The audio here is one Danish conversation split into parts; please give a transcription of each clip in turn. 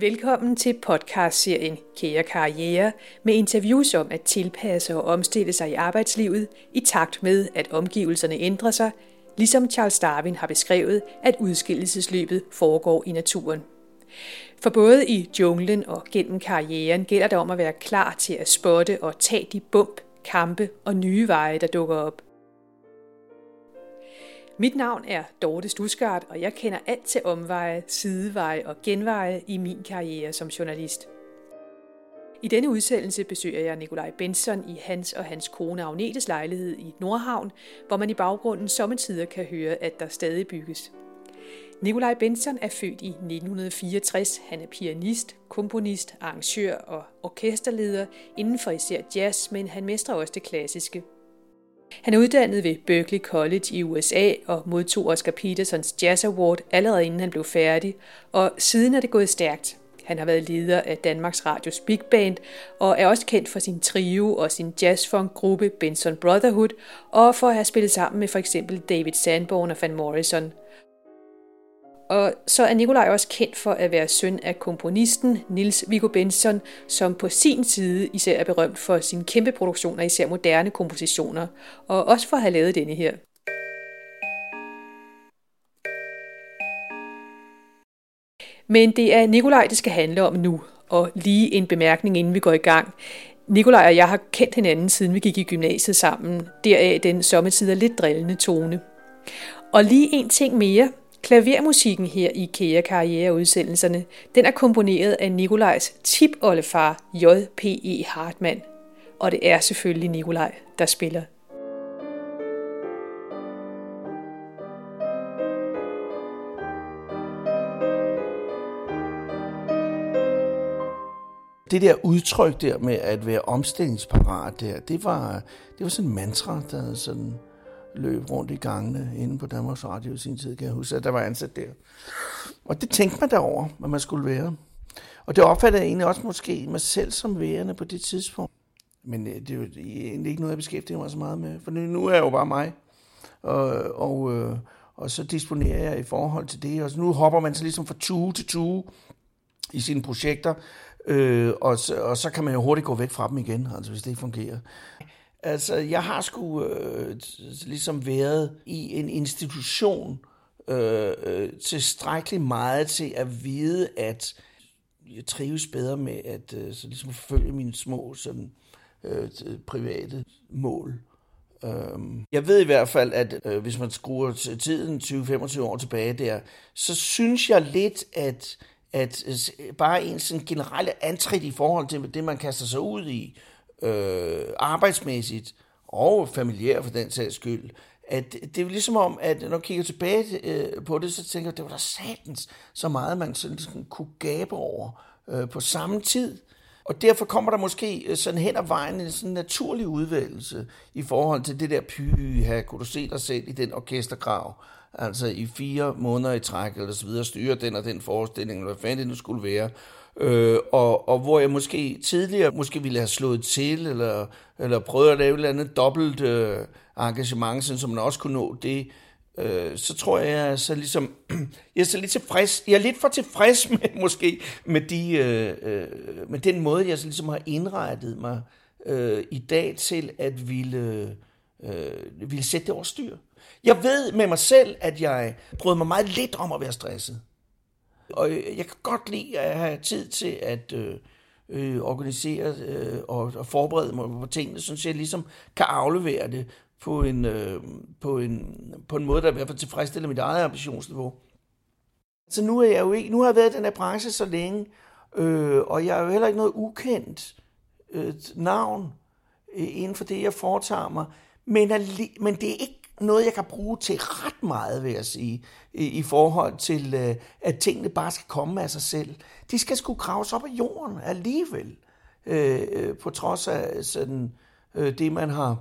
Velkommen til podcastserien Kære Karriere med interviews om at tilpasse og omstille sig i arbejdslivet i takt med, at omgivelserne ændrer sig, ligesom Charles Darwin har beskrevet, at udskillelsesløbet foregår i naturen. For både i junglen og gennem karrieren gælder det om at være klar til at spotte og tage de bump, kampe og nye veje, der dukker op. Mit navn er Dorte Stusgaard, og jeg kender alt til omveje, sideveje og genveje i min karriere som journalist. I denne udsendelse besøger jeg Nikolaj Benson i hans og hans kone Agnetes lejlighed i Nordhavn, hvor man i baggrunden sommetider kan høre, at der stadig bygges. Nikolaj Benson er født i 1964. Han er pianist, komponist, arrangør og orkesterleder inden for især jazz, men han mestrer også det klassiske. Han er uddannet ved Berkeley College i USA og modtog Oscar Petersons Jazz Award allerede inden han blev færdig, og siden er det gået stærkt. Han har været leder af Danmarks Radios Big Band og er også kendt for sin trio og sin jazzfunk-gruppe Benson Brotherhood og for at have spillet sammen med for eksempel David Sanborn og Van Morrison – og så er Nikolaj også kendt for at være søn af komponisten Nils Viggo Benson, som på sin side især er berømt for sine kæmpe produktioner, især moderne kompositioner, og også for at have lavet denne her. Men det er Nikolaj, det skal handle om nu, og lige en bemærkning, inden vi går i gang. Nikolaj og jeg har kendt hinanden, siden vi gik i gymnasiet sammen. Deraf den sommetider lidt drillende tone. Og lige en ting mere, Klavermusikken her i Kære Karriereudsendelserne, den er komponeret af Nikolajs tipoldefar J.P.E. Hartmann. Og det er selvfølgelig Nikolaj, der spiller. Det der udtryk der med at være omstillingsparat der, det var, det var sådan en mantra, der sådan løb rundt i gangene inde på Danmarks Radio i sin tid, kan jeg huske, at der var ansat der. Og det tænkte man derover, hvad man skulle være. Og det opfattede jeg egentlig også måske mig selv som værende på det tidspunkt. Men øh, det er jo egentlig ikke noget, jeg beskæftiger mig så meget med, for nu er jeg jo bare mig. Og, og, øh, og så disponerer jeg i forhold til det. Og så nu hopper man så ligesom fra tue til tue i sine projekter, øh, og, så, og så kan man jo hurtigt gå væk fra dem igen, altså hvis det ikke fungerer. Altså, jeg har sgu øh, ligesom været i en institution øh, øh, tilstrækkeligt meget til at vide, at jeg trives bedre med at øh, så ligesom forfølge mine små sådan, øh, private mål. Um, jeg ved i hvert fald, at øh, hvis man skruer tiden 20-25 år tilbage der, så synes jeg lidt, at, at øh, bare en sådan generelle antrit i forhold til det, man kaster sig ud i, øh, arbejdsmæssigt og familiær for den sags skyld, at det er ligesom om, at når jeg kigger tilbage øh, på det, så tænker jeg, at det var der satans så meget, man sådan, sådan kunne gabe over øh, på samme tid. Og derfor kommer der måske øh, sådan hen ad vejen en sådan naturlig udvælgelse i forhold til det der pyha, kunne du se dig selv i den orkestergrav, altså i fire måneder i træk, eller så videre, styre den og den forestilling, eller hvad fanden det nu skulle være, Øh, og, og hvor jeg måske tidligere måske ville have slået til, eller, eller prøvet at lave et eller andet dobbelt øh, engagement, sådan, så man også kunne nå det, øh, så tror jeg, jeg er så ligesom, jeg er så lidt tilfreds, jeg er lidt for tilfreds med, måske, med, de, øh, øh, med den måde, jeg så ligesom har indrettet mig øh, i dag til at ville, øh, ville sætte det over styr. Jeg ved med mig selv, at jeg brød mig meget lidt om at være stresset. Og øh, jeg kan godt lide at have tid til at øh, øh, organisere øh, og, og forberede mig på tingene, så jeg ligesom kan aflevere det på en, øh, på en, på en måde, der i hvert fald tilfredsstiller mit eget ambitionsniveau. Så nu er jeg jo ikke, nu har jeg været i den her branche så længe, øh, og jeg er jo heller ikke noget ukendt øh, navn øh, inden for det, jeg foretager mig. Men, men det er ikke noget, jeg kan bruge til ret meget, vil jeg sige, i, i forhold til, øh, at tingene bare skal komme af sig selv. De skal sgu graves op af jorden alligevel, øh, øh, på trods af sådan, øh, det, man har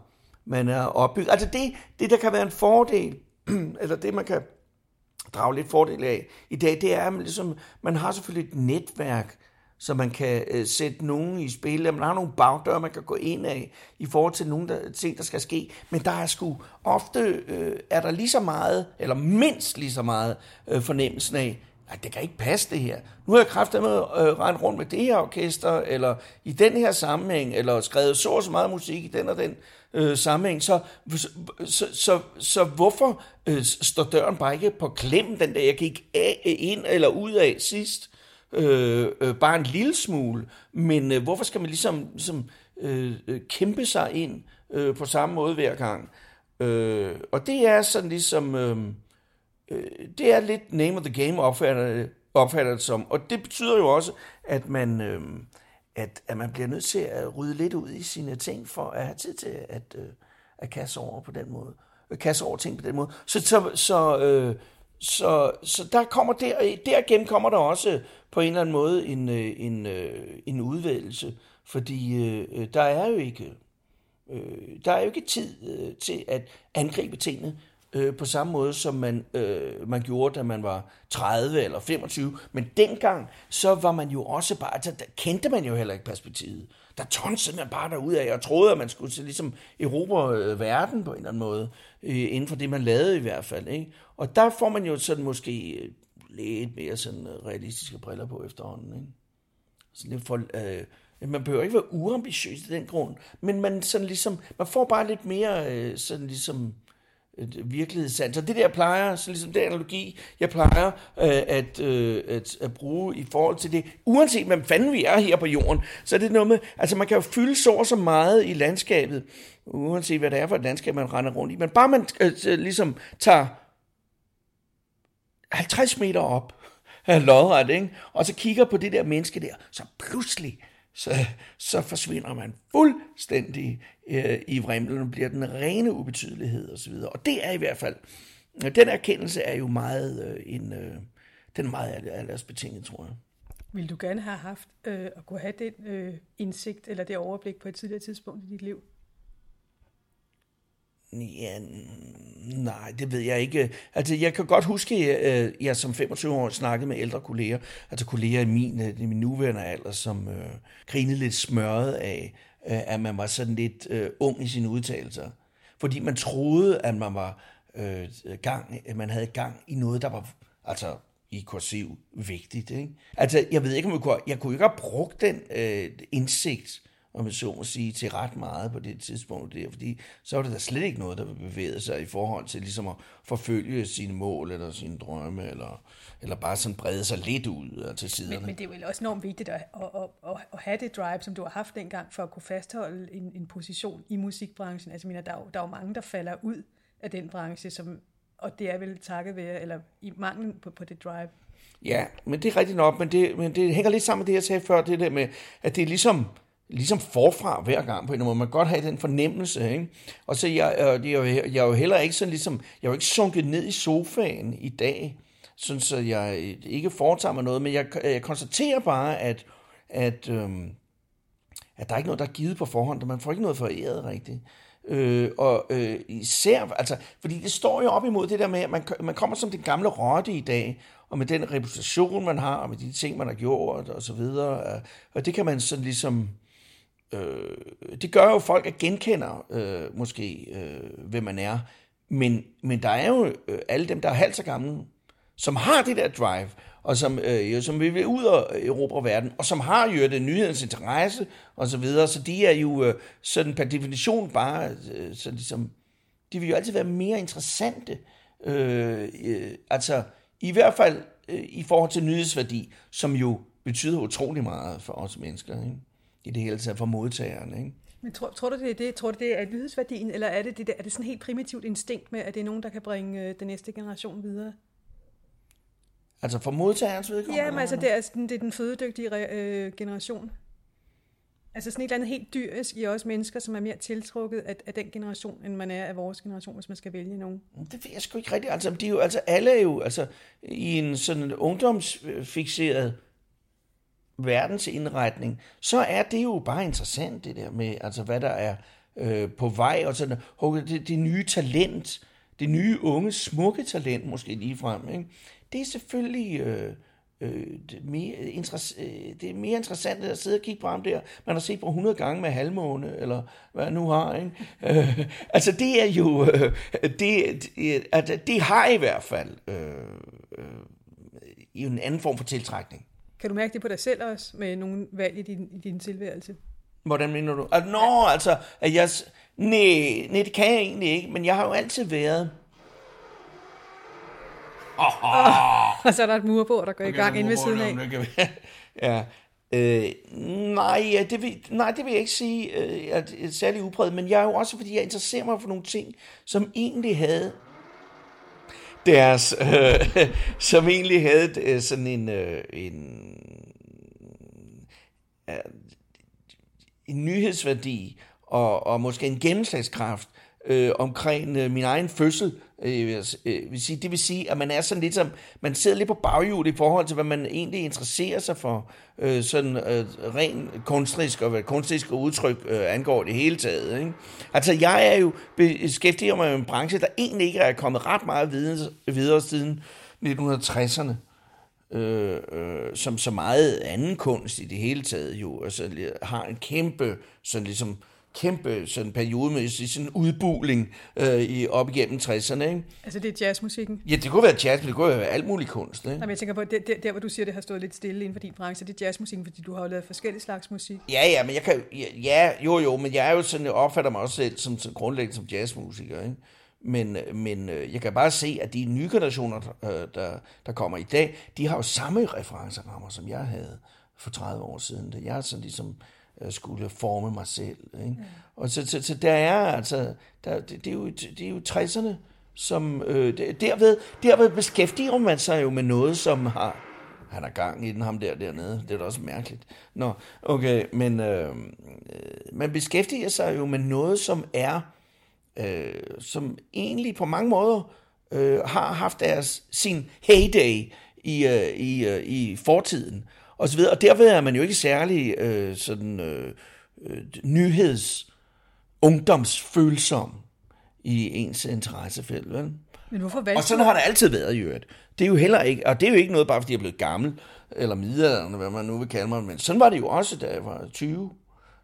man er opbygget. Altså det, det, der kan være en fordel, eller det, man kan drage lidt fordel af i dag, det er, at man, ligesom, man har selvfølgelig et netværk, så man kan øh, sætte nogen i spil. Man har nogle bagdøre, man kan gå ind af i forhold til nogle der, ting, der skal ske. Men der er sgu ofte, øh, er der lige så meget, eller mindst lige så meget øh, fornemmelsen af, at det kan ikke passe det her. Nu har jeg kræftet med at øh, rende rundt med det her orkester, eller i den her sammenhæng, eller skrevet så og så meget musik i den og den øh, sammenhæng. Så, så, så, så, så hvorfor øh, står døren bare ikke på klem, den der jeg gik af, ind eller ud af sidst? Øh, øh, bare en lille smule. Men øh, hvorfor skal man ligesom, ligesom øh, øh, kæmpe sig ind øh, på samme måde hver gang? Øh, og det er sådan ligesom... Øh, øh, det er lidt name of the game, opfatter, opfatter det som. Og det betyder jo også, at man, øh, at, at man bliver nødt til at rydde lidt ud i sine ting, for at have tid til at, øh, at kaste over på den måde. Kaste over ting på den måde. Så, så, så, øh, så, så der kommer der, derigennem kommer der også på en eller anden måde en, øh, en, øh, en udvælgelse, fordi øh, øh, der er jo ikke øh, der er jo ikke tid øh, til at angribe tingene øh, på samme måde, som man, øh, man gjorde, da man var 30 eller 25. Men dengang, så var man jo også bare, altså, der kendte man jo heller ikke perspektivet. Der tonsede man bare derud af, og troede, at man skulle til ligesom erobre øh, verden på en eller anden måde, øh, inden for det, man lavede i hvert fald. Ikke? Og der får man jo sådan måske øh, lidt mere sådan øh, realistiske briller på efterhånden. Ikke? Så lidt for, øh, man behøver ikke være uambitiøs i den grund, men man, sådan ligesom, man får bare lidt mere øh, sådan ligesom virkelighedssand. Så det der plejer, så ligesom den analogi, jeg plejer øh, at, øh, at, at bruge i forhold til det, uanset hvem fanden vi er her på jorden, så er det noget med, altså man kan jo fylde så så meget i landskabet, uanset hvad det er for et landskab, man render rundt i, men bare man øh, ligesom tager 50 meter op lodret, ikke? og så kigger på det der menneske der, så pludselig, så, så forsvinder man fuldstændig øh, i vrimlen, bliver den rene ubetydelighed osv. Og det er i hvert fald, øh, den erkendelse er jo meget øh, en, øh, den er meget betinget, tror jeg. Vil du gerne have haft øh, at kunne have den øh, indsigt eller det overblik på et tidligere tidspunkt i dit liv? Ja, nej, det ved jeg ikke. Altså, jeg kan godt huske, at jeg som 25 år snakkede med ældre kolleger, altså kolleger i min, øh, i min nuværende alder, som øh, grinede lidt smørret af, øh, at man var sådan lidt øh, ung i sine udtalelser. Fordi man troede, at man var øh, gang, at man havde gang i noget, der var altså i kursiv vigtigt. Ikke? Altså, jeg ved ikke, om jeg kunne, jeg kunne ikke have brugt den øh, indsigt, om jeg så må sige, til ret meget på det tidspunkt der, fordi så var det da slet ikke noget, der bevægede sig i forhold til ligesom at forfølge sine mål eller sine drømme, eller, eller bare sådan brede sig lidt ud til siderne. Men, men det er jo også enormt vigtigt at, at, at, at have det drive, som du har haft dengang, for at kunne fastholde en, en position i musikbranchen. Altså, mener, der, er jo, der er jo mange, der falder ud af den branche, som, og det er vel takket være, eller i manglen på, på det drive. Ja, men det er rigtigt nok, men det, men det hænger lidt sammen med det, jeg sagde før, det der med, at det er ligesom, ligesom forfra hver gang på en måde. Man kan godt have den fornemmelse, ikke? Og så jeg, øh, jeg, jeg, er jo heller ikke sådan ligesom, jeg er jo ikke sunket ned i sofaen i dag, sådan så jeg øh, ikke foretager mig noget, men jeg, øh, jeg konstaterer bare, at, at, øhm, at der er ikke noget, der er givet på forhånd, og man får ikke noget foræret rigtigt. Øh, og øh, især, altså, fordi det står jo op imod det der med, at man, man kommer som den gamle rotte i dag, og med den reputation, man har, og med de ting, man har gjort, og så videre. Og det kan man sådan ligesom, øh, Øh, det gør jo folk, at genkender øh, måske, øh, hvem man er. Men, men der er jo øh, alle dem, der er halvt så gamle, som har det der drive, og som, øh, som vil ud og erobre verden, og som har jo det nyhedens interesse, og så videre, så de er jo øh, sådan per definition bare, øh, så ligesom, de vil jo altid være mere interessante, øh, øh, altså i hvert fald øh, i forhold til nyhedsværdi, som jo betyder utrolig meget for os mennesker. Ikke? I det hele taget for modtageren. Ikke? Men tror, tror du, det er det? Tror du, det er nyhedsværdien, eller er det, det der, er det sådan helt primitivt instinkt med, at det er nogen, der kan bringe øh, den næste generation videre? Altså for modtagerens vedkommende? Ja, men altså det er, det er den fødedygtige øh, generation. Altså sådan et eller andet helt dyrisk i os mennesker, som er mere tiltrukket af, af den generation, end man er af vores generation, hvis man skal vælge nogen. Det ved jeg sgu ikke rigtigt. Altså, de er jo, altså alle er jo altså, i en sådan ungdomsfixeret verdensindretning, så er det jo bare interessant, det der med, altså hvad der er øh, på vej, og sådan, det, det nye talent, det nye unge, smukke talent måske lige frem, ikke? det er selvfølgelig øh, øh, det, mere interess- øh, det er mere interessant at sidde og kigge på ham der, man har set på 100 gange med halvmåne, eller hvad jeg nu har. Ikke? øh, altså det er jo, øh, det, det, altså, det har i hvert fald øh, øh, en anden form for tiltrækning. Kan du mærke det på dig selv også, med nogle valg i din, i din tilværelse? Hvordan mener du? At, nå, altså, at jeg... Nej, nej, det kan jeg egentlig ikke, men jeg har jo altid været... Oh, oh. Og så er der et murbord, der går okay, i gang ind ved siden af. ja. Øh, nej, det vil, nej, det vil jeg ikke sige øh, er særlig upræget, men jeg er jo også, fordi jeg interesserer mig for nogle ting, som egentlig havde deres, øh, som egentlig havde øh, sådan en, øh, en, øh, en nyhedsværdi og, og måske en gennemslagskraft øh, omkring øh, min egen fødsel. Øh, altså, øh, vil sige, det vil sige, at man er sådan lidt som, man sidder lidt på baghjulet i forhold til, hvad man egentlig interesserer sig for, øh, sådan øh, rent kunstnerisk og hvad kunstneriske udtryk øh, angår det hele taget. Ikke? Altså, jeg er jo beskæftiget mig med en branche, der egentlig ikke er kommet ret meget videre, videre siden 1960'erne. Øh, øh, som så meget anden kunst i det hele taget jo altså, har en kæmpe sådan ligesom kæmpe sådan periode med sådan en udbuling øh, i, op igennem 60'erne. Ikke? Altså det er jazzmusikken? Ja, det kunne være jazz, men det kunne være alt muligt kunst. Ikke? Jamen, jeg tænker på, det, der, der hvor du siger, det har stået lidt stille inden for din branche, det er jazzmusikken, fordi du har jo lavet forskellige slags musik. Ja, ja, men jeg kan, ja, jo, jo, men jeg er jo sådan, jeg opfatter mig også selv som, som grundlæggende som jazzmusiker, ikke? Men, men øh, jeg kan bare se, at de nye generationer, øh, der, der kommer i dag, de har jo samme referencerammer, som jeg havde for 30 år siden. Jeg er sådan ligesom skulle forme mig selv. Ikke? Ja. Og så, så, så der er altså, der, det, det, er jo, det er jo 60'erne, som øh, derved, derved beskæftiger man sig jo med noget, som har, han har gang i den, ham der dernede. Det er da også mærkeligt. Nå, okay, men øh, man beskæftiger sig jo med noget, som er, øh, som egentlig på mange måder øh, har haft deres, sin heyday i, øh, i, øh, i fortiden og så videre. Og derved er man jo ikke særlig øh, sådan øh, øh, nyheds ungdomsfølsom i ens interessefelt, vel? Men hvorfor valgte Og sådan har det altid været i øvrigt. Det er jo heller ikke, og det er jo ikke noget bare fordi jeg er blevet gammel, eller middelalderne, hvad man nu vil kalde mig, men sådan var det jo også, da jeg var 20.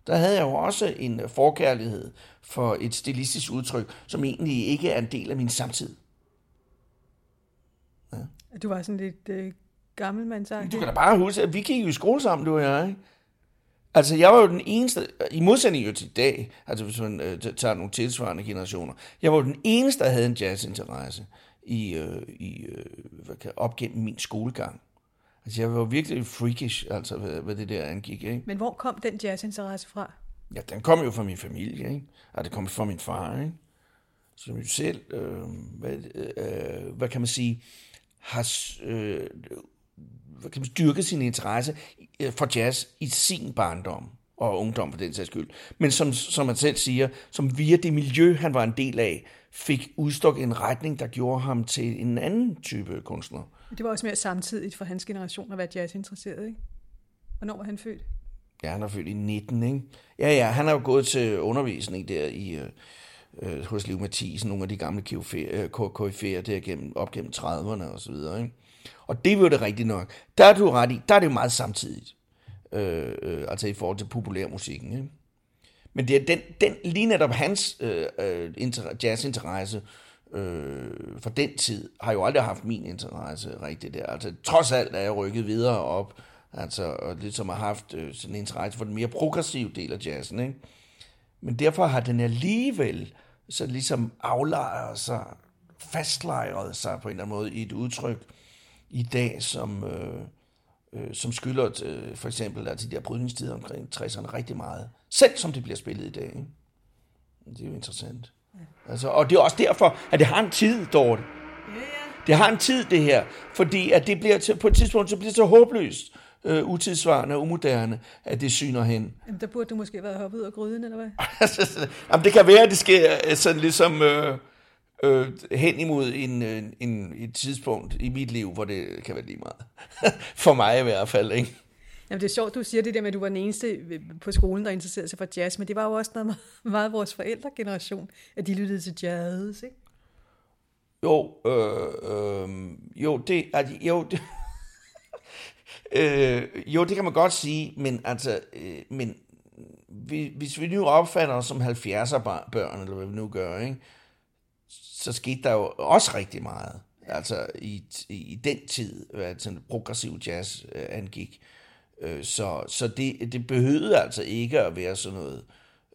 Der havde jeg jo også en forkærlighed for et stilistisk udtryk, som egentlig ikke er en del af min samtid. Ja. Du var sådan lidt øh, gammelmandsagtigt. Du kan da bare huske, at vi gik jo i skole sammen, du og jeg. Altså, jeg var jo den eneste, i modsætning jo til i dag, altså hvis man øh, tager nogle tilsvarende generationer, jeg var jo den eneste, der havde en jazzinteresse i, øh, i øh, hvad kan, op gennem min skolegang. Altså, jeg var virkelig freakish, altså, hvad, hvad det der angik, ikke? Men hvor kom den jazzinteresse fra? Ja, den kom jo fra min familie, ikke? Og det kom fra min far, ikke? Som jo selv, øh, hvad, øh, hvad kan man sige, har øh, kan man dyrke sin interesse øh, for jazz i sin barndom og ungdom for den sags skyld. Men som, som man selv siger, som via det miljø, han var en del af, fik udstukket en retning, der gjorde ham til en anden type kunstner. Det var også mere samtidigt for hans generation at være jazzinteresseret, ikke? Hvornår var han født? Ja, han er født i 19, ikke? Ja, ja, han har jo gået til undervisning der i, øh, øh hos Liv Mathisen, nogle af de gamle KF'er der gennem, op gennem 30'erne og så videre, ikke? Og det var det rigtigt nok. Der er du ret i, der er det jo meget samtidigt. Øh, øh, altså i forhold til populærmusikken. Ikke? Men det er den, den, lige netop hans øh, øh, jazzinteresse øh, for den tid, har jo aldrig haft min interesse rigtigt der. Altså trods alt er jeg rykket videre op, altså, og ligesom har haft øh, sådan en interesse for den mere progressive del af jazzen. Ikke? Men derfor har den alligevel så ligesom aflejret sig, fastlejret sig på en eller anden måde i et udtryk, i dag, som, øh, øh, som skylder øh, for eksempel altså de der brydningstider omkring 60'erne rigtig meget. Selv som det bliver spillet i dag. Ikke? Det er jo interessant. Ja. Altså, og det er også derfor, at det har en tid, Dorte. Ja, ja. Det har en tid, det her. Fordi at det bliver til, på et tidspunkt så bliver det så håbløst, øh, utidsvarende og umoderne, at det syner hen. Jamen, der burde du måske have været hoppet ud af gryden, eller hvad? Jamen, det kan være, at det sker øh, sådan ligesom... Øh, øh, hen imod en, øh, en, et tidspunkt i mit liv, hvor det kan være lige meget. for mig i hvert fald, ikke? Jamen, det er sjovt, du siger det der med, at du var den eneste på skolen, der interesserede sig for jazz, men det var jo også noget meget vores forældregeneration, at de lyttede til jazz, ikke? Jo, øh, øh, jo, det, altså, jo, det, øh, jo, det kan man godt sige, men altså, øh, men hvis vi nu opfatter os som 70'er børn, eller hvad vi nu gør, ikke? Så skete der jo også rigtig meget. altså i, i, i den tid, hvad sådan progressiv jazz øh, angik. Øh, så så det, det behøvede altså ikke at være sådan noget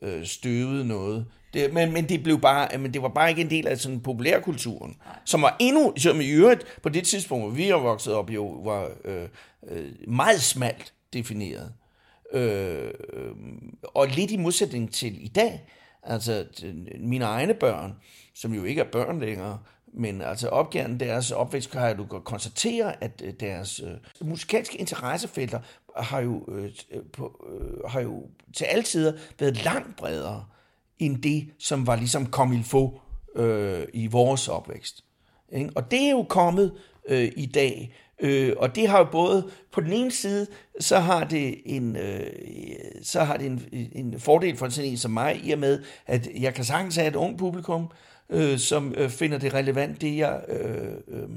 øh, støvet noget. Det, men, men, det blev bare, men det var bare ikke en del af sådan populærkulturen, som var endnu, som i øvrigt på det tidspunkt, hvor vi var vokset op, jo var øh, øh, meget smalt defineret. Øh, øh og lidt i modsætning til i dag, altså mine egne børn, som jo ikke er børn længere, men altså opgaven deres opvækst, har du kan konstatere, at øh, deres øh, musikalske interessefelter har jo, øh, øh, på, øh, har jo til alle tider været langt bredere end det, som var ligesom kom il få øh, i vores opvækst. Ikke? Og det er jo kommet øh, i dag, øh, og det har jo både, på den ene side, så har det en, øh, så har det en, en fordel for sådan en som mig, i og med, at jeg kan sagtens have et ung publikum, øh, som øh, finder det relevant, det jeg, øh, øh,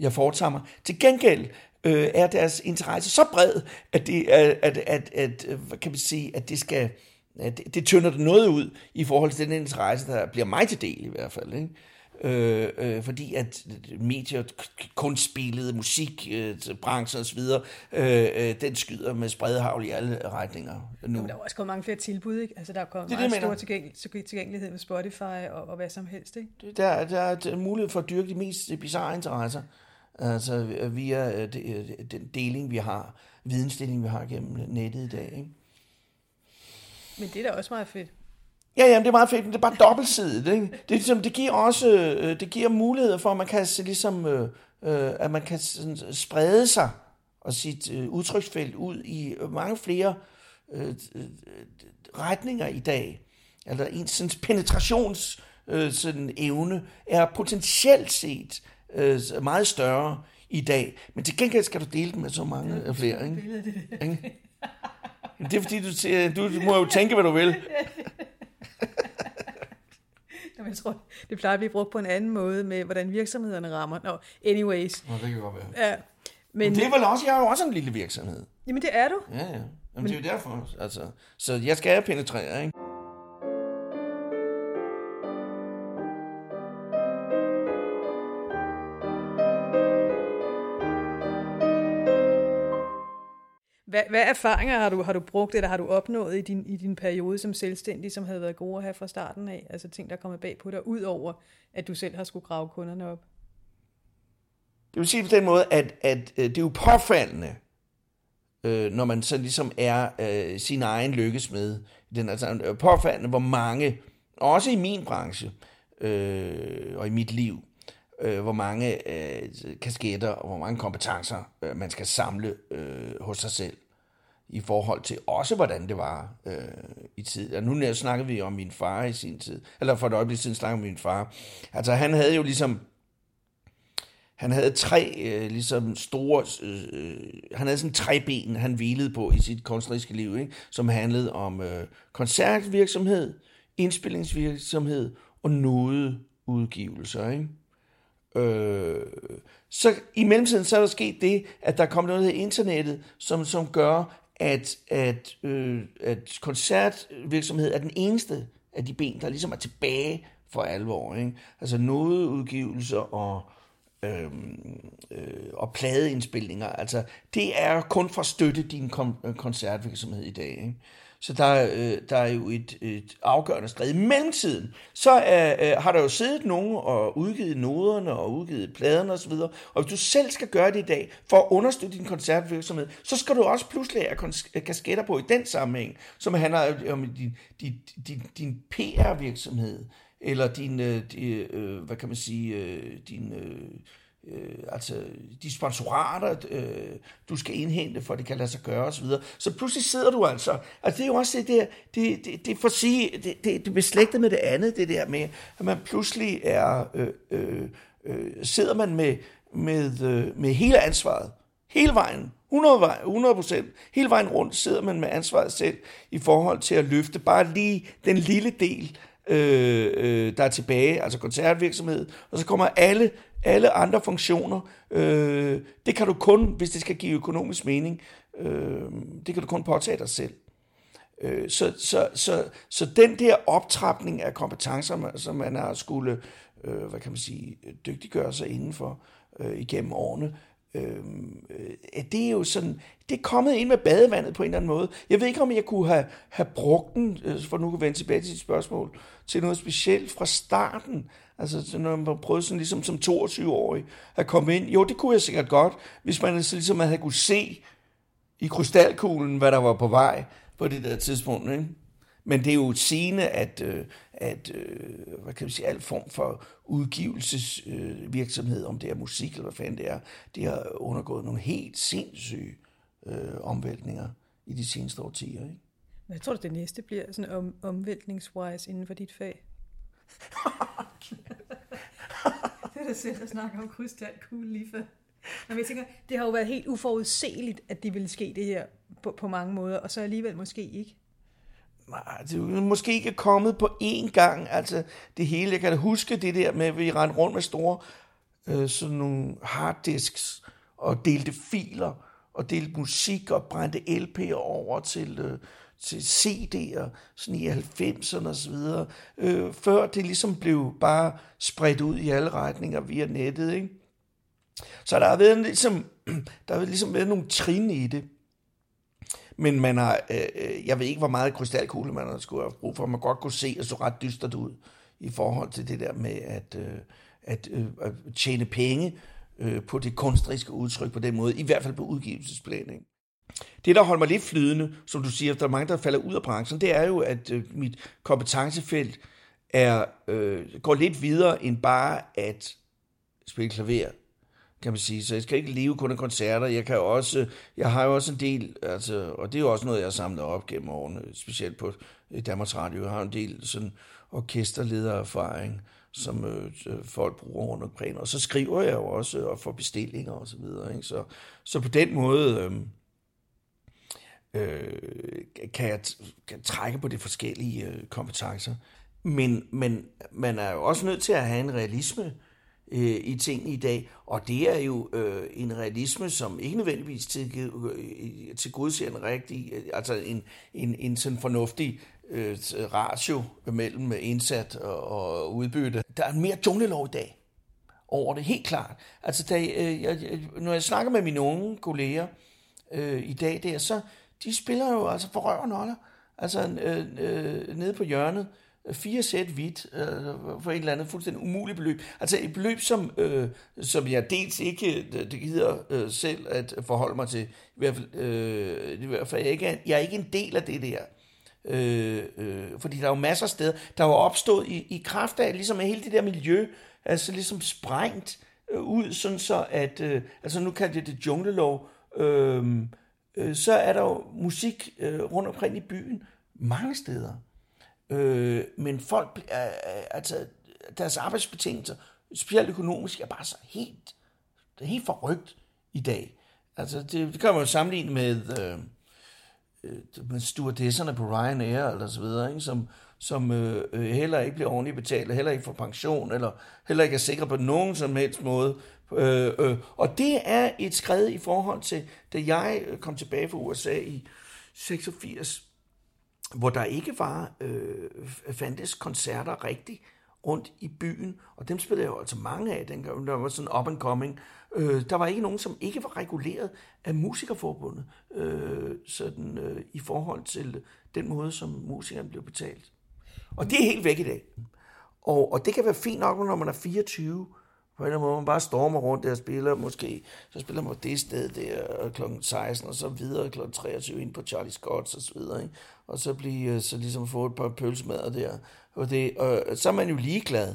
jeg foretager mig. Til gengæld øh, er deres interesse så bred, at det, at, at, at, at, hvad kan man sige, at det skal, at det, det tynder det noget ud i forhold til den interesse, der bliver mig til del i hvert fald. Ikke? Øh, øh, fordi at medier, kunstspillet, musik, øh, branchen osv., øh, øh, den skyder med spredhavl i alle retninger nu. Men der er også kommet mange flere tilbud, ikke? Altså der er kommet det, meget det, stor tilgængel- tilgængelighed med Spotify og, og hvad som helst, ikke? Der, der er mulighed for at dyrke de mest bizarre interesser, altså via øh, øh, den deling, vi har, vidensdeling, vi har gennem nettet i dag, ikke? Men det er da også meget fedt. Ja, jamen, det er meget fedt, men det er bare dobbeltsidigt. Ikke? Det, er ligesom, det giver også øh, det giver muligheder for, at man kan ligesom, øh, øh, at man kan sådan, sprede sig og sit øh, udtryksfelt ud i mange flere øh, retninger i dag. Altså en sådan penetrations øh, sådan evne er potentielt set øh, meget større i dag. Men til gengæld skal du dele den med så mange ja, flere. Ikke? ikke? Det er fordi, du, du, du må jo tænke, hvad du vil. Jamen, jeg tror, det plejer at blive brugt på en anden måde med, hvordan virksomhederne rammer. Nå, anyways. Nå, det kan godt være. Ja. Men, men det er vel også, jeg er jo også en lille virksomhed. Jamen, det er du. Ja, ja. Jamen, men, det er jo derfor. Altså, så jeg skal penetrere, ikke? Hvad, hvad erfaringer har du, har du brugt, eller har du opnået i din, i din periode som selvstændig, som havde været gode at have fra starten af? Altså ting, der er kommet bag på dig, ud over at du selv har skulle grave kunderne op? Det vil sige på den måde, at, at øh, det er jo påfaldende, øh, når man så ligesom er øh, sin egen lykkesmed. Den, altså, påfaldende, hvor mange, også i min branche øh, og i mit liv, øh, hvor mange øh, kasketter og hvor mange kompetencer øh, man skal samle øh, hos sig selv i forhold til også, hvordan det var øh, i tid. Og nu snakkede vi om min far i sin tid, eller for et øjeblik siden snakkede om min far. Altså han havde jo ligesom, han havde tre øh, ligesom store, øh, øh, han havde sådan tre ben, han hvilede på i sit kunstneriske liv, ikke? som handlede om øh, koncertvirksomhed, indspillingsvirksomhed og nodeudgivelser. Ikke? Øh, så i mellemtiden så er der sket det, at der er kommet noget af internettet, som, som gør, at, at, øh, at koncertvirksomhed er den eneste af de ben, der ligesom er tilbage for alvor. Ikke? Altså udgivelser og, øh, øh, og pladeindspilninger. Altså, det er kun for at støtte din koncertvirksomhed i dag. Ikke? Så der, øh, der er jo et, et afgørende sted. I mellemtiden, så øh, øh har der jo siddet nogen og udgivet noderne og udgivet pladerne osv., og hvis du selv skal gøre det i dag, for at understøtte din koncertvirksomhed, så skal du også pludselig have øh, kasketter på i den sammenhæng, som handler om din, din, din, din PR-virksomhed, eller din, øh, øh, hvad kan man sige, øh, din... Øh, øh, altså de sponsorater, øh, du skal indhente, for at det kan lade sig gøre osv. Så pludselig sidder du altså, altså det er jo også det der, det, det, det for at sige, det, det, det beslægtet med det andet, det der med, at man pludselig er, øh, øh, øh, sidder man med, med, øh, med hele ansvaret, hele vejen, 100, vej, 100 procent, hele vejen rundt sidder man med ansvaret selv i forhold til at løfte bare lige den lille del, øh, øh, der er tilbage, altså koncertvirksomhed, og så kommer alle alle andre funktioner, øh, det kan du kun, hvis det skal give økonomisk mening, øh, det kan du kun påtage dig selv. Øh, så, så, så, så den der optrapning af kompetencer, som man har skulle øh, hvad kan man sige, dygtiggøre sig indenfor øh, igennem årene. Øhm, øh, det er jo sådan, det er kommet ind med badevandet på en eller anden måde. Jeg ved ikke, om jeg kunne have, have brugt den, øh, for nu kan vende tilbage til dit spørgsmål, til noget specielt fra starten. Altså, når man prøvede sådan ligesom som 22-årig at komme ind. Jo, det kunne jeg sikkert godt, hvis man så ligesom havde kunne se i krystalkuglen, hvad der var på vej på det der tidspunkt. Ikke? Men det er jo sigende, at, øh, at øh, hvad kan man sige, al form for udgivelsesvirksomhed, om det er musik eller hvad fanden det er, det har undergået nogle helt sindssyge øh, omvæltninger i de seneste årtier. Ikke? Hvad tror du, det næste bliver sådan om, omvæltningswise inden for dit fag? det er da selv at snakke om krystalkugle lige før. Men jeg tænker, det har jo været helt uforudsigeligt, at det ville ske det her på, på mange måder, og så alligevel måske ikke det er måske ikke kommet på én gang, altså det hele. Jeg kan da huske det der med, at vi rendte rundt med store øh, sådan nogle harddisks og delte filer og delte musik og brændte LP'er over til, øh, til CD'er sådan i 90'erne og så videre, øh, før det ligesom blev bare spredt ud i alle retninger via nettet, ikke? Så der har været ligesom, der har ligesom været nogle trin i det. Men man har, øh, øh, jeg ved ikke, hvor meget krystalkugle man har skulle have brug for. Man godt kunne se, at så ret dystert ud i forhold til det der med at, øh, at, øh, at tjene penge øh, på det kunstneriske udtryk på den måde, i hvert fald på udgivelsesplan. Det, der holder mig lidt flydende, som du siger, der er mange, der falder ud af branchen, det er jo, at øh, mit kompetencefelt er, øh, går lidt videre end bare at spille klaver kan man sige. Så jeg skal ikke leve kun af koncerter. Jeg, kan også, jeg har jo også en del, altså, og det er jo også noget, jeg har samlet op gennem årene, specielt på Danmarks Radio. Jeg har en del sådan orkesterledererfaring, som øh, folk bruger rundt omkring. Og så skriver jeg jo også og får bestillinger og så videre. Ikke? Så, så på den måde øh, øh, kan jeg kan trække på de forskellige øh, kompetencer. Men, men man er jo også nødt til at have en realisme øh, i tingene i dag. Og det er jo øh, en realisme, som ikke nødvendigvis til, øh, til godser en rigtig, øh, altså en, en, en sådan fornuftig øh, ratio mellem indsat og, og udbytte. Der er mere junglelov i dag over det, helt klart. Altså, da, øh, jeg, når jeg snakker med mine unge kolleger øh, i dag der, så de spiller jo altså for røven og. Altså øh, øh, nede på hjørnet, fire sæt hvidt øh, for et eller andet fuldstændig umuligt beløb. Altså et beløb, som, øh, som jeg dels ikke øh, det gider øh, selv at forholde mig til. I hvert fald, øh, i hvert fald jeg, ikke er, jeg er ikke en del af det der. Øh, øh, fordi der er jo masser af steder, der er jo opstået i, i kraft af ligesom hele det der miljø, altså ligesom sprængt øh, ud, sådan så at, øh, altså nu kan det det junglelov, øh, øh, så er der jo musik øh, rundt omkring i byen, mange steder. Øh, men folk, øh, altså deres arbejdsbetingelser, specielt økonomisk, er bare så helt, det er helt forrygt i dag. Altså det, det kan man jo sammenligne med, øh, øh med stewardesserne på Ryanair eller så videre, ikke? som, som øh, øh, heller ikke bliver ordentligt betalt, heller ikke får pension, eller heller ikke er sikre på nogen som helst måde. Øh, øh, og det er et skridt i forhold til, da jeg kom tilbage fra USA i 86, hvor der ikke var øh, fandtes koncerter rigtigt rundt i byen, og dem spillede jeg jo altså mange af, dengang der var sådan up and coming. Øh, der var ikke nogen, som ikke var reguleret af musikerforbundet, øh, sådan, øh, i forhold til den måde, som musikeren blev betalt. Og det er helt væk i dag. Og, og det kan være fint nok, når man er 24, på en eller anden måde, man bare stormer rundt der og spiller, måske, så spiller man på det sted der øh, kl. 16, og så videre kl. 23 ind på Charlie Scott's og så videre, ikke? og så blive, øh, så ligesom få et par pølsemader der, og, det, og øh, så er man jo ligeglad.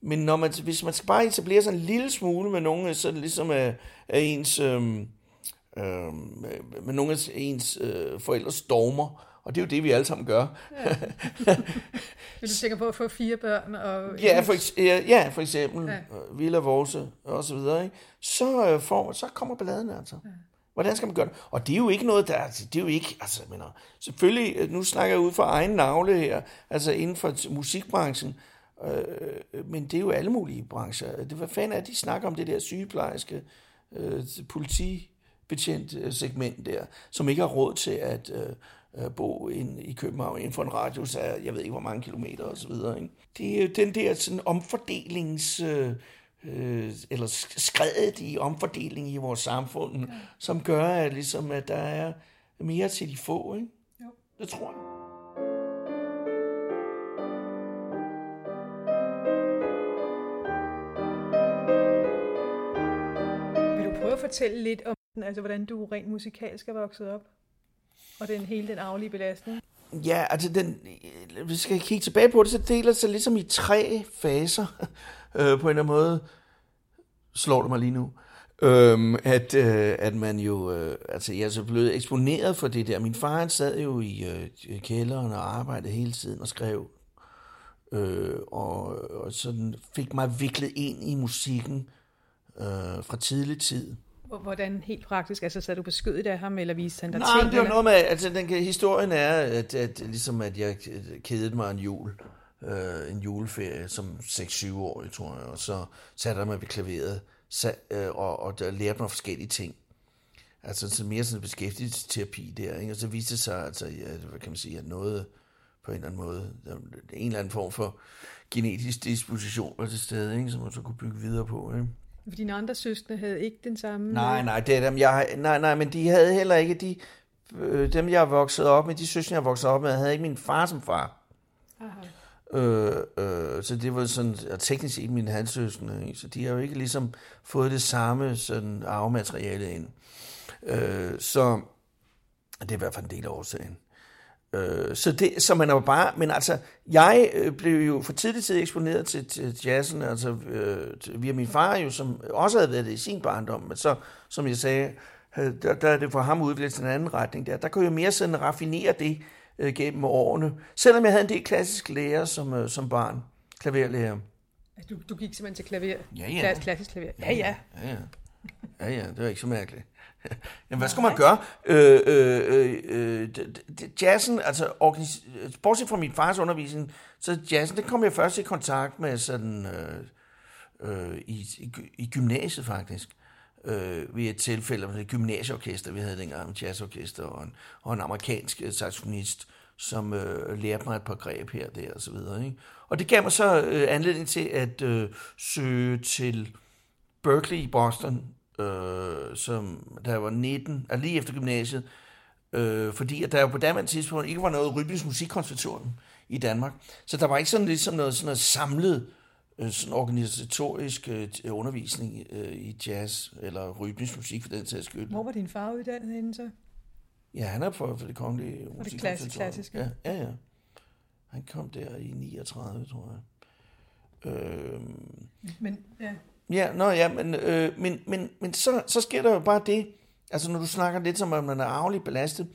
Men når man, hvis man skal bare etablere sig en lille smule med nogen, så det ligesom er, er ens, øh, øh, med nogle af ens øh, forældres stormer, og det er jo det, vi alle sammen gør. Ja. Vil du tænke på at få fire børn? Og ja, for, ja, ja, for eksempel. Ja. Villa Vorse og så videre. Ikke? Så, øh, får, så kommer balladen altså. Ja. Hvordan skal man gøre det? Og det er jo ikke noget, der... Altså, det er jo ikke... Altså, mener, selvfølgelig, øh, nu snakker jeg ud fra egen navle her, altså inden for musikbranchen, øh, men det er jo alle mulige brancher. Det, hvad fanden er de snakker om det der sygeplejerske, øh, politibetjent segment der, som ikke har råd til at... Øh, øh, bo ind i København inden for en radius af, jeg ved ikke hvor mange kilometer og så videre. Ikke? Det er den der sådan omfordelings... Øh, øh, eller skredet i omfordeling i vores samfund, ja. som gør, at, ligesom, at der er mere til de få. Ikke? Jo. Det tror jeg. Vil du prøve at fortælle lidt om, altså, hvordan du rent musikalsk er vokset op? Og den hele den aflige belastning? Ja, altså den, vi skal kigge tilbage på det, så deler det sig ligesom i tre faser, øh, på en eller anden måde, slår det mig lige nu. Øhm, at, øh, at man jo, øh, altså jeg er så blevet eksponeret for det der. Min far han sad jo i øh, kælderen og arbejdede hele tiden og skrev, øh, og, og sådan fik mig viklet ind i musikken øh, fra tidlig tid. Hvordan helt praktisk? Altså sad du på skødet af ham, eller viste han dig Nej, ting? det var noget med, altså den, historien er, at, at, ligesom at jeg kedede mig en jul, øh, en juleferie som 6-7 år, tror jeg, og så satte jeg mig ved klaveret, sat, øh, og, og der lærte mig forskellige ting. Altså så mere sådan beskæftigelsesterapi der, ikke? og så viste det sig, altså, ja, hvad kan man sige, at noget på en eller anden måde, en eller anden form for genetisk disposition var til stede, ikke? som man så kunne bygge videre på. Ikke? For dine andre søskende havde ikke den samme... Nej, nej, det er dem, jeg, nej, nej, men de havde heller ikke, de, øh, dem jeg voksede op med, de søskende jeg voksede op med, havde ikke min far som far. Aha. Øh, øh, så det var sådan, og teknisk set mine halvsøskende, ikke? så de har jo ikke ligesom fået det samme sådan arvemateriale ind. Øh, så det er i hvert fald en del af årsagen. Øh, så, det, så man er jo bare, men altså, jeg øh, blev jo for tidligt tid eksponeret til, til jazzen, altså øh, via min far jo, som også havde været det i sin barndom, men så, som jeg sagde, der, der er det for ham udviklet til en anden retning der. Der kunne jeg mere sådan raffinere det øh, gennem årene, selvom jeg havde en del klassisk lærer som, øh, som barn, klaverlærer. Du, du gik simpelthen til klaver? Ja, ja. Klassisk klaver? Ja, ja. Ja, ja. Ja, ja, det var ikke så mærkeligt. Jamen, hvad skal man gøre? Øh, øh, øh, øh jazzen, altså, bortset fra min fars undervisning, så jazzen, det kom jeg først i kontakt med sådan, øh, øh, i, i, i gymnasiet faktisk. Øh, ved et tilfælde med et gymnasieorkester, vi havde dengang, en jazzorkester, og en, og en amerikansk øh, saxofonist, som øh, lærte mig et par greb her og der og så videre. Ikke? Og det gav mig så øh, anledning til at øh, søge til Berkeley i Boston, øh, som da jeg var 19, altså lige efter gymnasiet, øh, fordi at der jo på daværende tidspunkt ikke var noget rytmisk musikkonservatorium i Danmark. Så der var ikke sådan ligesom noget, sådan noget samlet øh, sådan organisatorisk øh, undervisning øh, i jazz eller rytmisk musik for den sags skyld. Hvor var din far uddannet inden så? Ja, han er for, for det kongelige Og det klassisk, klassiske? Ja, ja, ja. Han kom der i 39, tror jeg. Øh, men, ja. Ja, nå ja, men, øh, men, men, men så, så sker der jo bare det, altså når du snakker lidt som, om, man er arveligt belastet,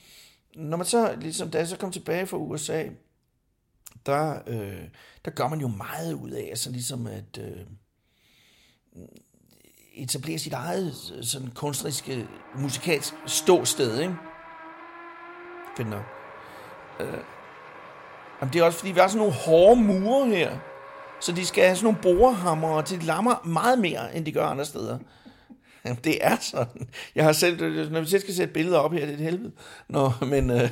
når man så, ligesom da jeg så kom tilbage fra USA, der, øh, der gør man jo meget ud af, altså ligesom at øh, etablere sit eget øh, sådan kunstneriske, øh, musikalsk ståsted, ikke? Finder. Øh, jamen det er også fordi, vi har sådan nogle hårde mure her, så de skal have sådan nogle borehammer, og de lammer meget mere, end de gør andre steder. Jamen, det er sådan. Jeg har selv, når vi selv skal sætte billeder op her, det er et helvede. Nå, men... Øh,